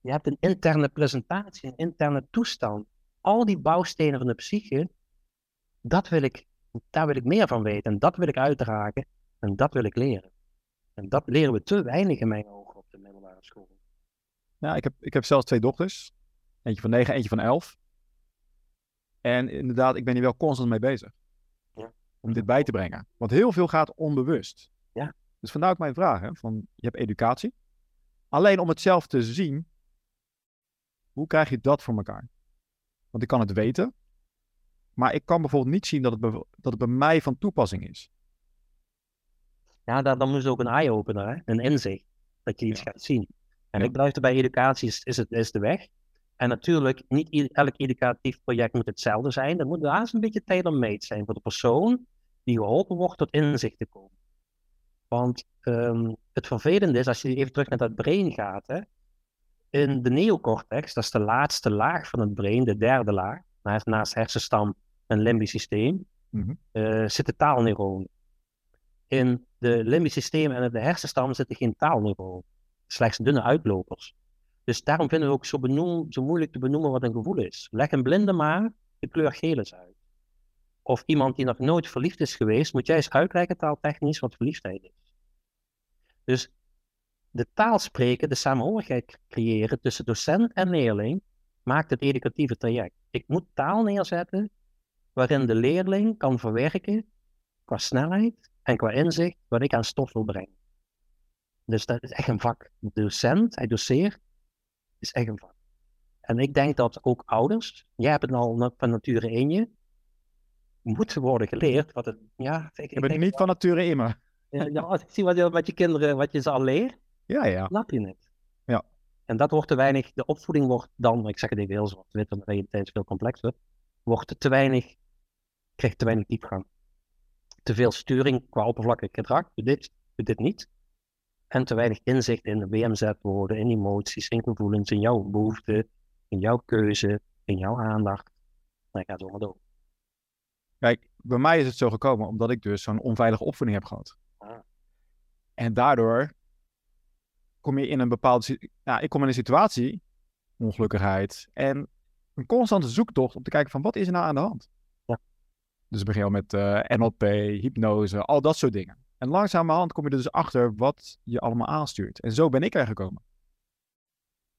Je hebt een interne presentatie, een interne toestand. Al die bouwstenen van de psyche, dat wil ik, daar wil ik meer van weten. En dat wil ik uitdragen. En dat wil ik leren. En dat leren we te weinig in mijn ogen op de middelbare school. Ja, ik heb, ik heb zelfs twee dochters. Eentje van negen, eentje van elf. En inderdaad, ik ben hier wel constant mee bezig. Ja. Om dit bij te brengen. Want heel veel gaat onbewust. Ja. Dus vandaar ook mijn vraag. Hè, van, je hebt educatie. Alleen om het zelf te zien. Hoe krijg je dat voor elkaar? Want ik kan het weten. Maar ik kan bijvoorbeeld niet zien dat het, bev- dat het bij mij van toepassing is. Ja, daar, dan moet je ook een eye-opener, hè? een inzicht. Dat je iets Ja. gaat zien. En Ja. ik blijf erbij, educatie is, is, het, is de weg. En natuurlijk, niet elk educatief project moet hetzelfde zijn. Er moet haast een beetje tailor-made zijn voor de persoon die geholpen wordt tot inzicht te komen. Want ehm, het vervelende is, als je even terug naar dat brein gaat, hè, in de neocortex, dat is de laatste laag van het brein, de derde laag, naast, naast hersenstam en limbisch systeem, Mhm. eh, zitten taalneuronen. In de limbisch systeem en de hersenstam zitten geen taalneuronen, slechts dunne uitlopers. Dus daarom vinden we ook zo, benoem, zo moeilijk te benoemen wat een gevoel is. Leg een blinde maar de kleur geel eens uit. Of iemand die nog nooit verliefd is geweest, moet jij eens uitleggen taaltechnisch wat verliefdheid is. Dus de taal spreken, de samenhorigheid creëren tussen docent en leerling, maakt het educatieve traject. Ik moet taal neerzetten waarin de leerling kan verwerken qua snelheid en qua inzicht wat ik aan stof wil brengen. Dus dat is echt een vak. De docent, hij doseert, is echt een vak. En ik denk dat ook ouders, jij hebt het al van nature in je, moeten worden geleerd. Wat het, ja, ik, ik ben niet van nature in me. Ja, als ik zie wat je met je kinderen, wat je ze al leert, ja, ja. snap je het. Ja. En dat wordt te weinig, de opvoeding wordt dan, ik zeg het even heel zwart-wit, omdat de realiteit veel complexer, wordt te weinig, krijgt te weinig diepgang. Te veel sturing qua oppervlakkelijk gedrag, doe dit, doe dit niet. En te weinig inzicht in de WMZ-woorden, in emoties, in gevoelens, in jouw behoeften, in jouw keuze, in jouw aandacht. Dan gaat het door. Kijk, bij mij is het zo gekomen omdat ik dus zo'n onveilige opvoeding heb gehad. Ah. En daardoor kom je in een bepaalde... Ja, ik kom in een situatie, ongelukkigheid, en een constante zoektocht om te kijken van wat is er nou aan de hand? Dus ik begin al met uh, eh, NLP, hypnose, al dat soort dingen. En langzamerhand kom je er dus achter wat je allemaal aanstuurt. En zo ben ik er gekomen.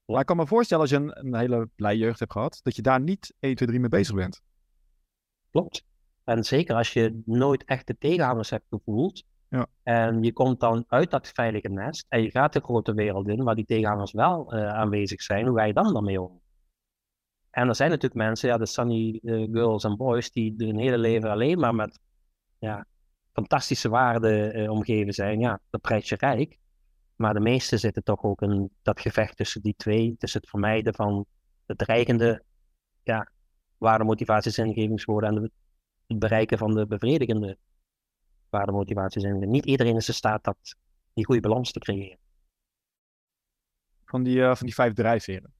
Maar ik kan me voorstellen als je een, een hele blij jeugd hebt gehad, dat je daar niet 1, 2, 3 mee bezig bent. Klopt. En zeker als je nooit echt de tegenhangers hebt gevoeld. Ja. En je komt dan uit dat veilige nest en je gaat de grote wereld in waar die tegenhangers wel uh, aanwezig zijn. Hoe ga je dan dan mee om? En er zijn natuurlijk mensen, ja, de sunny girls en boys, die hun hele leven alleen maar met ja, fantastische waarden uh, omgeven zijn. Ja, dat prijs je rijk. Maar de meesten zitten toch ook in dat gevecht tussen die twee, tussen het vermijden van de dreigende ja, waardemotivaties, ingevingswoorden en het bereiken van de bevredigende waardemotivaties. En niet iedereen is in staat dat, die goede balans te creëren. Van die, uh, van die vijf drijfveren.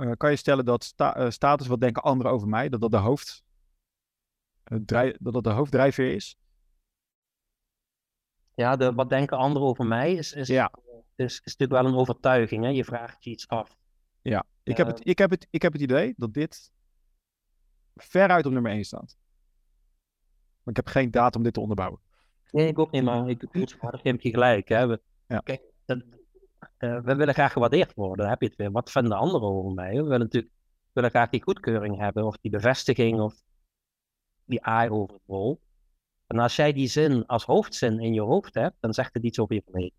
Uh, kan je stellen dat sta uh, status, wat denken anderen over mij, dat dat de, hoofd, dat dat de hoofddrijfveer is? Ja, de, wat denken anderen over mij is, is, ja. is, is natuurlijk wel een overtuiging. Hè? Je vraagt je iets af. Ja, ik, heb het, ik, heb het, ik heb het idee dat dit veruit op nummer 1 staat. Maar ik heb geen data om dit te onderbouwen. Nee, ik ook niet, maar ik heb je gelijk. Hè. We, ja. Kijk, dat, we willen graag gewaardeerd worden. Heb je het weer. Wat vinden anderen over mij? We willen natuurlijk willen graag die goedkeuring hebben, of die bevestiging, of die eye over het rol. En als jij die zin als hoofdzin in je hoofd hebt, dan zegt het iets over je verleden.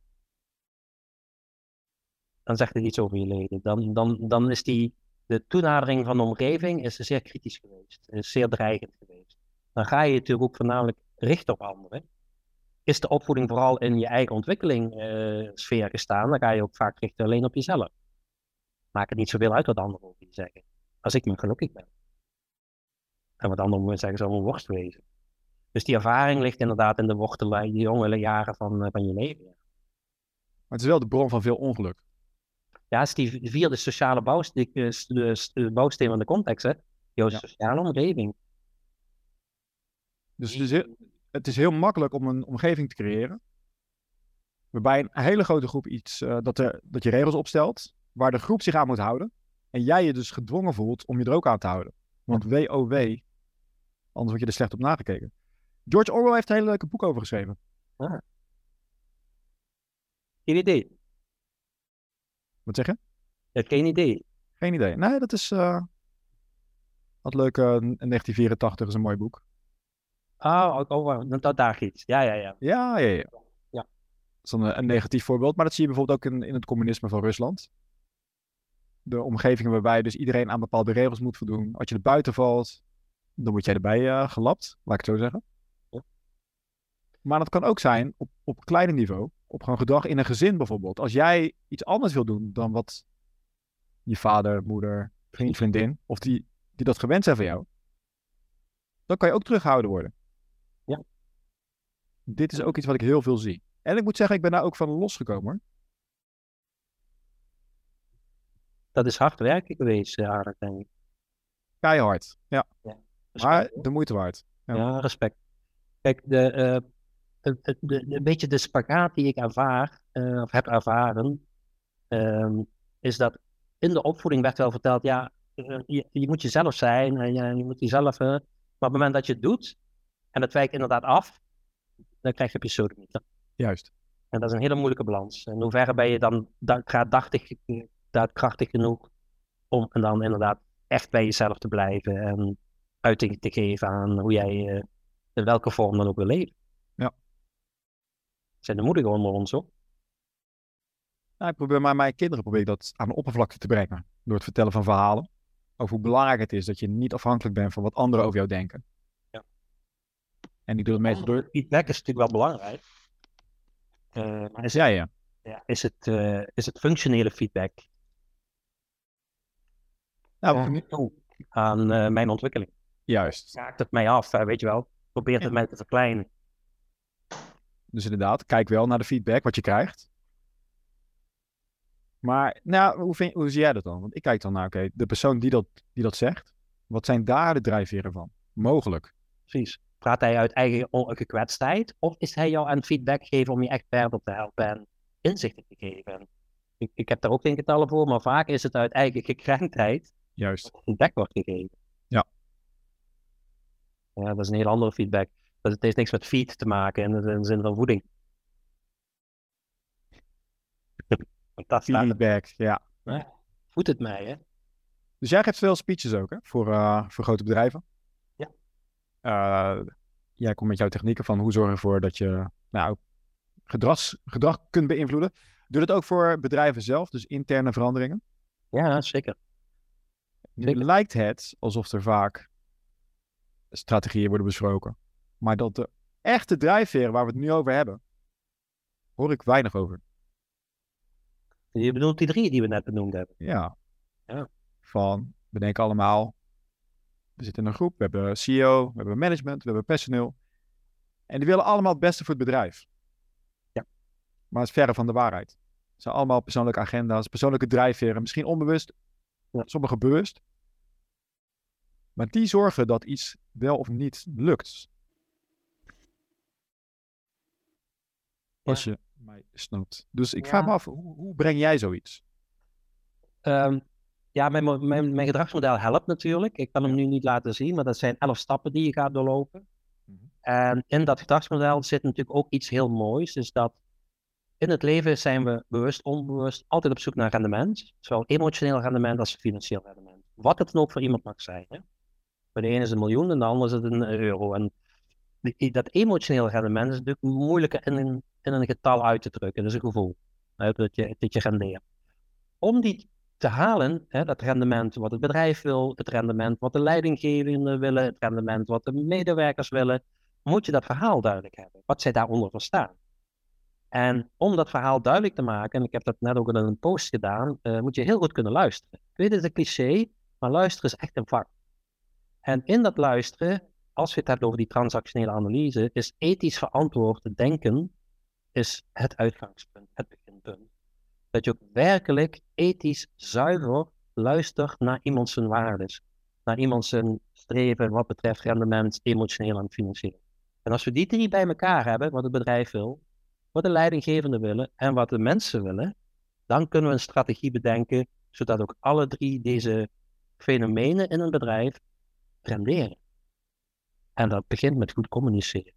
Dan zegt het iets over je leden. Dan, dan, dan is die, de toenadering van de omgeving is zeer kritisch geweest, is zeer dreigend geweest. Dan ga je natuurlijk ook voornamelijk richten op anderen. Is de opvoeding vooral in je eigen ontwikkeling uh, sfeer gestaan, dan ga je ook vaak richten alleen op jezelf. Maak het niet zoveel uit wat anderen over je zeggen. Als ik maar gelukkig ben. En wat anderen zeggen, zal een worst wezen. Dus die ervaring ligt inderdaad in de wortelen, in de jonge jaren van, eh, van je leven. Maar het is wel de bron van veel ongeluk. Ja, het is die vierde sociale bouwsteen, de bouwsteen van de context, hè? Jouw sociale omgeving. Dus heel, het is heel makkelijk om een omgeving te creëren. Waarbij een hele grote groep iets, uh, dat, er, dat je regels opstelt, waar de groep zich aan moet houden. En jij je dus gedwongen voelt om je er ook aan te houden. Want WOW, anders word je er slecht op nagekeken. George Orwell heeft een hele leuke boek over geschreven. Ah. Geen idee. Wat zeg je? Ja, geen idee. Geen idee. Nee, dat is. Uh, wat leuk. Uh, 1984 is een mooi boek. Ah, oh, oh, dat. Ja, ja, ja. Ja, ja, ja. ja. Dat is een, een negatief voorbeeld, maar dat zie je bijvoorbeeld ook in, in het communisme van Rusland. De omgevingen waarbij dus iedereen aan bepaalde regels moet voldoen. Als je er buiten valt, dan word jij erbij uh, gelapt, laat ik het zo zeggen. Maar dat kan ook zijn op, op kleiner niveau. Op gewoon gedrag in een gezin bijvoorbeeld. Als jij iets anders wil doen dan wat je vader, moeder, vriend, vriendin, of die, die dat gewend zijn van jou, dan kan je ook teruggehouden worden. Dit is ook iets wat ik heel veel zie. En ik moet zeggen, ik ben daar ook van losgekomen. Dat is hard werken geweest, eh, aardig, denk ik. Keihard, ja. ja maar de moeite waard. Ja, ja respect. Kijk, de, uh, de, de, een beetje de spagaat die ik ervaar, uh, of heb ervaren, um, is dat in de opvoeding werd wel verteld, ja, je, je moet jezelf zijn en je, je moet jezelf, uh, maar op het moment dat je het doet, en dat wijkt inderdaad af, dan krijg je niet. Juist. En dat is een hele moeilijke balans. In hoeverre ben je dan daadkrachtig, daadkrachtig genoeg om en dan inderdaad echt bij jezelf te blijven en uiting te geven aan hoe jij uh, in welke vorm dan ook wil leven. Ja. Zijn de moedigen onder ons ook? Nou, ik probeer maar mijn kinderen probeer ik dat aan de oppervlakte te brengen. Door het vertellen van verhalen. Over hoe belangrijk het is dat je niet afhankelijk bent van wat anderen over jou denken. Ja. En die doen het meestal door. Feedback is natuurlijk wel belangrijk. Uh, maar is, ja, ja. ja is, het, uh, is het functionele feedback? Nou, uh, aan mijn ontwikkeling. Juist. Raakt het mij af, weet je wel? Probeert het mij te verkleinen. Dus inderdaad, kijk wel naar de feedback wat je krijgt. Maar nou, hoe, vind, hoe zie jij dat dan? Want ik kijk dan naar, oké, de persoon die dat, die dat zegt, wat zijn daar de drijfveren van? Mogelijk. Precies. Praat hij uit eigen gekwetstheid? Of is hij jou aan feedback geven om je echt verder te helpen en inzichten te geven? Ik, ik heb daar ook geen getallen voor, maar vaak is het uit eigen gekrenktheid. Juist. Feedback wordt gegeven. Ja. Ja, dat is een heel andere feedback. Dat het heeft niks met feed te maken in de, zin van voeding. Feedback, ja. Voedt het mij, hè? Dus jij geeft veel speeches ook, hè? Voor, uh, voor grote bedrijven. Uh, jij komt met jouw technieken van hoe zorg je ervoor dat je nou, gedrags, gedrag kunt beïnvloeden. Doe dat ook voor bedrijven zelf, dus interne veranderingen? Ja, zeker. zeker. Lijkt het alsof er vaak strategieën worden besproken, maar dat de echte drijfveren waar we het nu over hebben, hoor ik weinig over. Je bedoelt die drie die we net benoemd hebben? Ja. ja. Van, we denken allemaal, we zitten in een groep, we hebben CEO, we hebben management, we hebben personeel. En die willen allemaal het beste voor het bedrijf. Ja. Maar het is verre van de waarheid. Het zijn allemaal persoonlijke agenda's, persoonlijke drijfveren, misschien onbewust, ja. sommige bewust. Maar die zorgen dat iets wel of niet lukt. Als je mij snapt. Dus ik vraag me af, hoe, hoe, breng jij zoiets? Um, ja, mijn, mijn, mijn gedragsmodel helpt natuurlijk. Ik kan hem nu niet laten zien, maar dat zijn elf stappen die je gaat doorlopen. Mm -hmm. En in dat gedragsmodel zit natuurlijk ook iets heel moois. Dus dat in het leven zijn we bewust, onbewust, altijd op zoek naar rendement. Zowel emotioneel rendement als financieel rendement. Wat het dan ook voor iemand mag zijn. Hè? Bij de ene is het een miljoen en de ander is het een euro. En dat emotionele rendement is natuurlijk moeilijker in een, in een getal uit te drukken. Dat is een gevoel. Dat je, dat je rendeert. Om die te halen, hè, dat rendement wat het bedrijf wil, het rendement wat de leidinggevenden willen, het rendement wat de medewerkers willen, moet je dat verhaal duidelijk hebben. Wat zij daaronder verstaan. En om dat verhaal duidelijk te maken, en ik heb dat net ook in een post gedaan, uh, moet je heel goed kunnen luisteren. Ik weet het een cliché, maar luisteren is echt een vak. En in dat luisteren, als je het hebt over die transactionele analyse, is ethisch verantwoord denken is het uitgangspunt, het beginpunt. Dat je ook werkelijk ethisch zuiver luistert naar iemand zijn waardes. Naar iemand zijn streven wat betreft rendement, emotioneel en financieel. En als we die drie bij elkaar hebben, wat het bedrijf wil, wat de leidinggevenden willen en wat de mensen willen, dan kunnen we een strategie bedenken, zodat ook alle drie deze fenomenen in een bedrijf renderen. En dat begint met goed communiceren.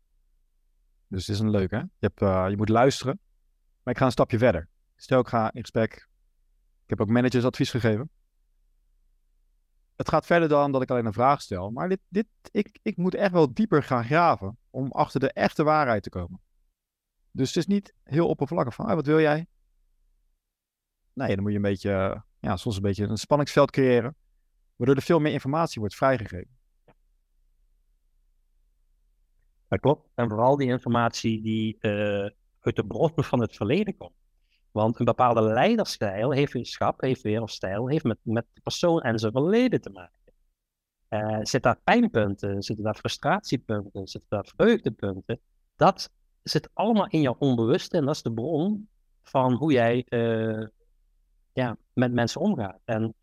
Dus het is een leuke. Hè? Je, hebt, uh, je moet luisteren. Maar ik ga een stapje verder. Stel, ik ga in gesprek. Ik heb ook managers advies gegeven. Het gaat verder dan dat ik alleen een vraag stel. Maar dit, dit, ik, ik moet echt wel dieper gaan graven om achter de echte waarheid te komen. Dus het is niet heel oppervlakkig van, ah, wat wil jij? Nee, dan moet je een beetje, ja, soms een beetje een spanningsveld creëren. Waardoor er veel meer informatie wordt vrijgegeven. Dat klopt. En vooral die informatie die uh, uit de bronnen van het verleden komt. Want een bepaalde leiderstijl, heeft heeft weer of stijl, heeft met, met de persoon en zijn verleden te maken. Uh, zit daar pijnpunten, zitten daar frustratiepunten, zitten daar vreugdepunten. Dat zit allemaal in jouw onbewuste en dat is de bron van hoe jij uh, ja, met mensen omgaat. En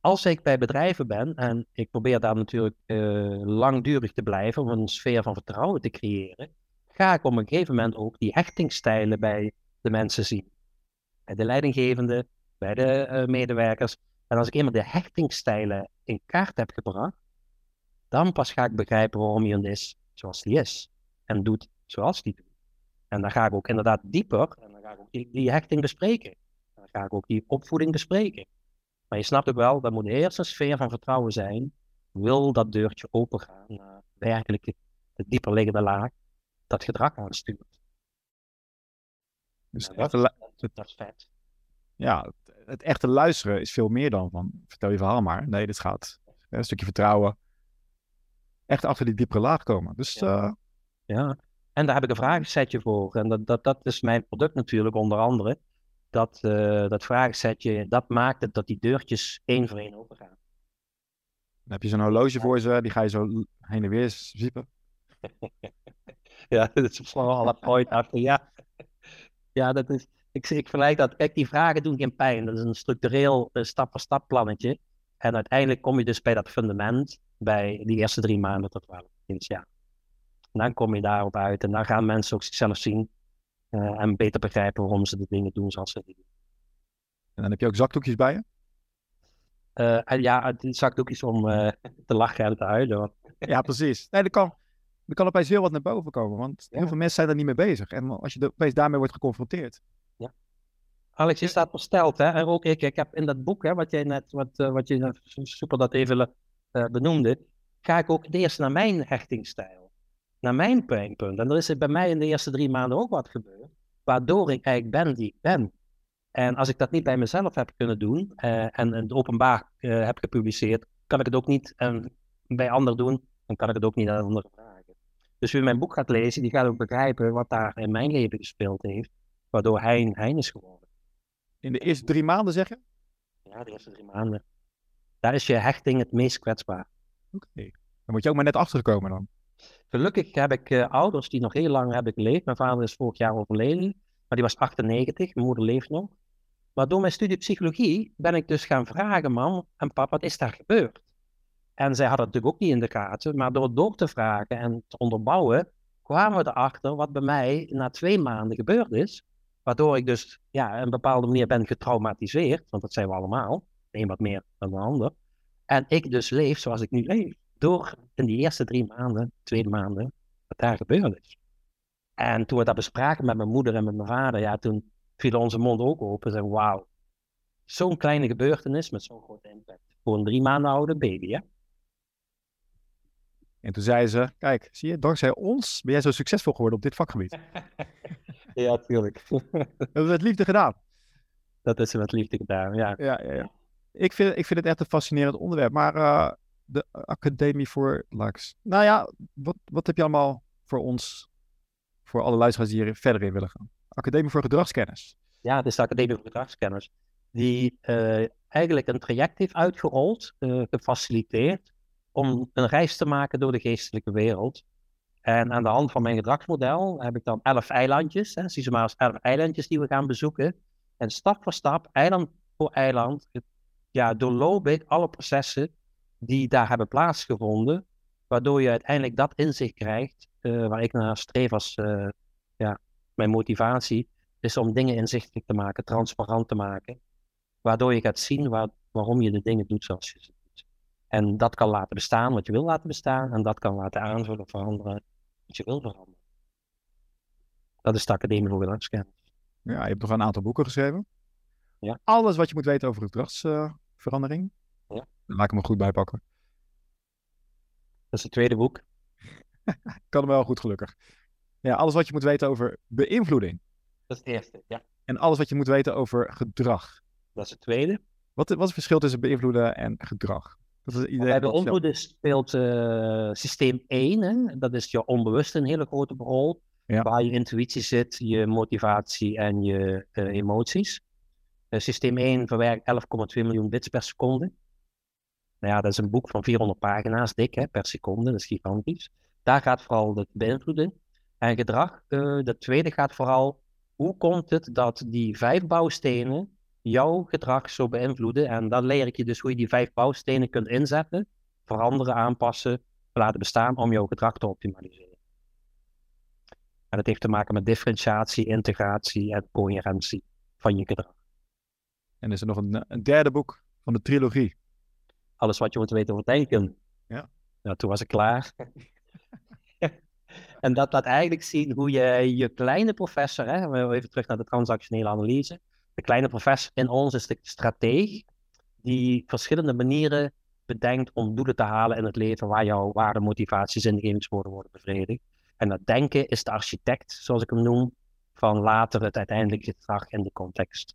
als ik bij bedrijven ben, en ik probeer daar natuurlijk uh, langdurig te blijven om een sfeer van vertrouwen te creëren, ga ik op een gegeven moment ook die hechtingstijlen bij de mensen zien. Bij de leidinggevende, bij de uh, medewerkers. En als ik eenmaal de hechtingstijlen in kaart heb gebracht, dan pas ga ik begrijpen waarom iemand is zoals die is. En doet zoals die doet. En dan ga ik ook inderdaad dieper. En dan ga ik ook die, hechting bespreken. En dan ga ik ook die opvoeding bespreken. Maar je snapt ook wel, dat moet eerst een sfeer van vertrouwen zijn. Wil dat deurtje opengaan naar werkelijk de dieper liggende laag dat gedrag aanstuurt. Dus dat, dat, dat is vet. ja, het, het echte luisteren is veel meer dan van vertel je verhaal maar. Nee, dit gaat een stukje vertrouwen. Echt achter die diepere laag komen. Dus Ja. eh, Ja, en daar heb ik een vragensetje voor. En dat, dat, dat is mijn product natuurlijk, onder andere. Dat, eh, dat vragensetje, dat maakt het dat die deurtjes één voor één open gaan. dan heb je zo'n horloge voor ze, die ga je zo heen en weer ziepen. Ja, dat is vooral een point achter. Ja, ja dat is, ik, ik vergelijk dat. Kijk, die vragen doen geen pijn. Dat is een structureel eh, stap-voor-stap plannetje. En uiteindelijk kom je dus bij dat fundament, bij die eerste drie maanden tot twaalf jaar. En dan kom je daarop uit en dan gaan mensen ook zichzelf zien eh, en beter begrijpen waarom ze de dingen doen zoals ze die doen. En dan heb je ook zakdoekjes bij je. Eh, en ja, die zakdoekjes om te lachen en te huilen. want- Ja, precies. Nee, er kan, er kan opeens heel wat naar boven komen. Want Ja. heel veel mensen zijn daar niet mee bezig. En als je er opeens daarmee wordt geconfronteerd. Alex, je staat versteld, hè? En ook ik, ik heb in dat boek, hè, wat jij net, wat, eh, wat je net su- super dat even eh, benoemde, ga ik ook eerst naar mijn hechtingsstijl, naar mijn pijnpunt. En er is er bij mij in de eerste drie maanden ook wat gebeurd, waardoor ik eigenlijk ben die ik ben. En als ik dat niet bij mezelf heb kunnen doen eh, en, en het openbaar eh, heb gepubliceerd, kan ik het ook niet bij anderen doen, dan kan ik het ook niet aan anderen. Dus wie mijn boek gaat lezen, die gaat ook begrijpen wat daar in mijn leven gespeeld heeft, waardoor hij Hein is geworden. In de eerste drie maanden zeg je? Ja, de eerste drie maanden. Daar is je hechting het meest kwetsbaar. Oké. Dan moet je ook maar net achtergekomen dan. Gelukkig heb ik eh, ouders die nog heel lang hebben geleefd. Mijn vader is vorig jaar overleden, maar die was 98. Mijn moeder leeft nog. Maar door mijn studie psychologie ben ik dus gaan vragen, mam en pap, wat is daar gebeurd? En zij hadden het natuurlijk ook niet in de gaten, maar door het door te vragen en te onderbouwen, kwamen we erachter wat bij mij na twee maanden gebeurd is. Waardoor ik dus ja, een bepaalde manier ben getraumatiseerd, want dat zijn we allemaal, een wat meer dan de ander. En ik dus leef zoals ik nu leef. Door in die eerste drie maanden, twee maanden, wat daar gebeurd is. En toen we dat bespraken met mijn moeder en met mijn vader, ja, toen viel onze mond ook open. En wauw, zo'n kleine gebeurtenis met zo'n grote impact. Voor een drie maanden oude baby, hè? En toen zei ze, kijk, zie je, dankzij ons ben jij zo succesvol geworden op dit vakgebied. Ja, natuurlijk. Dat hebben we met liefde gedaan. dat is met liefde gedaan, ja. Ja, ja, ja. Ik, vind, ik vind het echt een fascinerend onderwerp. Maar eh, de Academie voor Laks. Nou ja, wat, wat heb je allemaal voor ons, voor alle luisteraars die hier verder in willen gaan? Academie voor Gedragskennis. Ja, het is de Academie voor Gedragskenners. Die eh, eigenlijk een traject heeft uitgerold, eh, gefaciliteerd, om een reis te maken door de geestelijke wereld. En aan de hand van mijn gedragsmodel heb ik dan elf eilandjes. Hè, zie ze maar als elf eilandjes die we gaan bezoeken. En stap voor stap, eiland voor eiland, ja, doorloop ik alle processen die daar hebben plaatsgevonden. Waardoor je uiteindelijk dat inzicht krijgt eh, waar ik naar streef als eh, ja, mijn motivatie is om dingen inzichtelijk te maken, transparant te maken. Waardoor je gaat zien waar, waarom je de dingen doet zoals je ze. En dat kan laten bestaan wat je wil laten bestaan. En dat kan laten aanvullen, veranderen wat je wil veranderen. Dat is de Academie voor Gedragskennis. Ja, je hebt nog een aantal boeken geschreven. Ja. Alles wat je moet weten over gedragsverandering. Ja. Laat ik hem er goed bij pakken. Dat is het tweede boek. Kan hem wel goed, gelukkig. Ja, alles wat je moet weten over beïnvloeding. Dat is het eerste, ja. En alles wat je moet weten over gedrag. Dat is het tweede. Wat, wat is het verschil tussen beïnvloeden en gedrag? Dat Bij beïnvloeden speelt eh, systeem 1, hè? dat is je onbewuste een hele grote rol. Ja. Waar je intuïtie zit, je motivatie en je eh, emoties. Eh, systeem 1 verwerkt 11,2 miljoen bits per seconde. Nou ja, dat is een boek van 400 pagina's dik hè, per seconde, dat is gigantisch. Daar gaat vooral het beïnvloeden. En gedrag, de tweede gaat vooral, hoe komt het dat die vijf bouwstenen jouw gedrag zo beïnvloeden. En dan leer ik je dus hoe je die vijf bouwstenen kunt inzetten, veranderen, aanpassen, laten bestaan om jouw gedrag te optimaliseren. En dat heeft te maken met differentiatie, integratie en coherentie van je gedrag. En is er nog een, een derde boek van de trilogie. Alles wat je moet weten over denken. Ja. Nou, toen was ik klaar. En dat laat eigenlijk zien hoe je je kleine professor, hè, even terug naar de transactionele analyse. De kleine professor in ons is de strateeg die verschillende manieren bedenkt om doelen te halen in het leven waar jouw waarde, motivaties, ingevingswoorden worden bevredigd. En dat denken is de architect, zoals ik hem noem, van later het uiteindelijke gedrag in de context.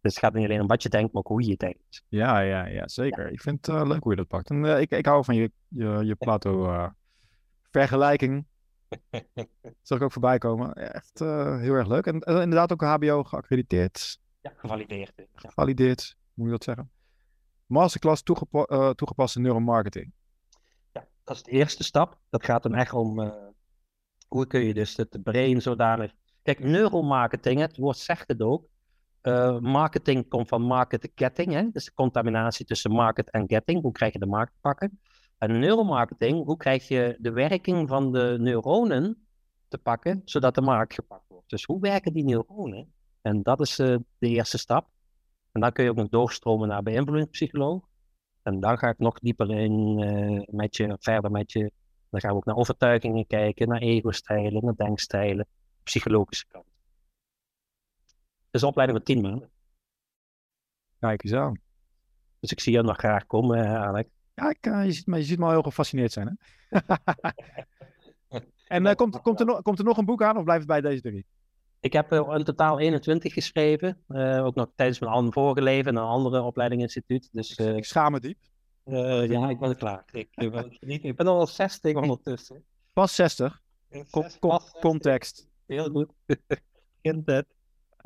Dus het gaat niet alleen om wat je denkt, maar ook hoe je denkt. Ja, ja, ja zeker. Ik vind het uh, leuk hoe je dat pakt. En uh, ik, ik hou van je, je, je Plato-vergelijking. Uh, Zag ik ook voorbij komen. Echt heel erg leuk. En inderdaad ook HBO geaccrediteerd. Ja, gevalideerd. Ja. Gevalideerd, moet je dat zeggen. Masterclass toegepa toegepaste neuromarketing. Ja, dat is de eerste stap. Dat gaat dan echt om hoe kun je dus het brain zodanig... Kijk, neuromarketing, het woord zegt het ook. Marketing komt van market getting, hè? dus de contaminatie tussen market en getting. Hoe krijg je de markt pakken? En neuromarketing, hoe krijg je de werking van de neuronen te pakken, zodat de markt gepakt wordt? Dus hoe werken die neuronen? En dat is uh, de eerste stap. En dan kun je ook nog doorstromen naar beïnvloedingspsycholoog. En dan ga ik nog dieper in uh, met je, verder met je. Dan gaan we ook naar overtuigingen kijken, naar ego-stijlen, naar denkstijlen, psychologische kant een opleiding van tien maanden. Kijk eens aan. Dus ik zie jou nog graag komen, uh, Alex. Ja, ik, uh, je, ziet, maar je ziet me al heel gefascineerd zijn. Hè? en uh, komt, komt, er nog, komt er nog een boek aan of blijft het bij deze drie? Ik heb in totaal 21 geschreven. ook nog tijdens mijn vorige leven en een andere opleidinginstituut. Dus, ik schaam me diep. ja, ik ben klaar. Ik, ik, ben al 60 ondertussen. Pas 60? context. Heel goed.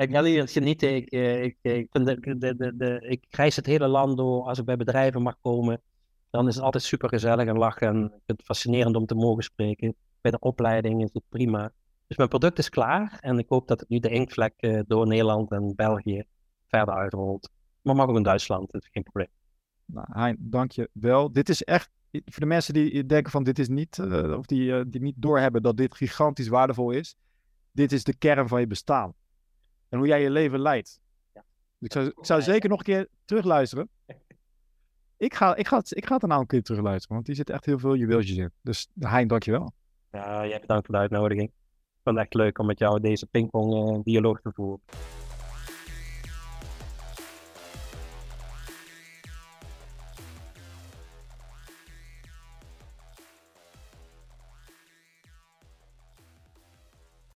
Ik ga hier genieten. Ik, eh, ik, ik, vind de, de, de, de, ik reis het hele land door. Als ik bij bedrijven mag komen, dan is het altijd super gezellig en lachen. En ik vind het fascinerend om te mogen spreken. Bij de opleiding is het prima. Dus mijn product is klaar. En ik hoop dat het nu de inkvlek uh, door Nederland en België verder uitrolt. Maar mag ook in Duitsland, dat is geen probleem. Nou, Hein, dank je wel. Dit is echt, voor de mensen die denken van dit is niet, uh, of die, uh, die niet doorhebben dat dit gigantisch waardevol is. Dit is de kern van je bestaan en hoe jij je leven leidt. Ja. Dus ik zou, ik zou zeker nog een keer terugluisteren. Ik ga, ik, ga het, ik ga het nou een keer terugluisteren, want die zit echt heel veel juweeltjes in. Dus Hein, dankjewel. Ja, jij bedankt voor de uitnodiging. Ik vond het echt leuk om met jou deze pingpong uh, dialoog te voeren.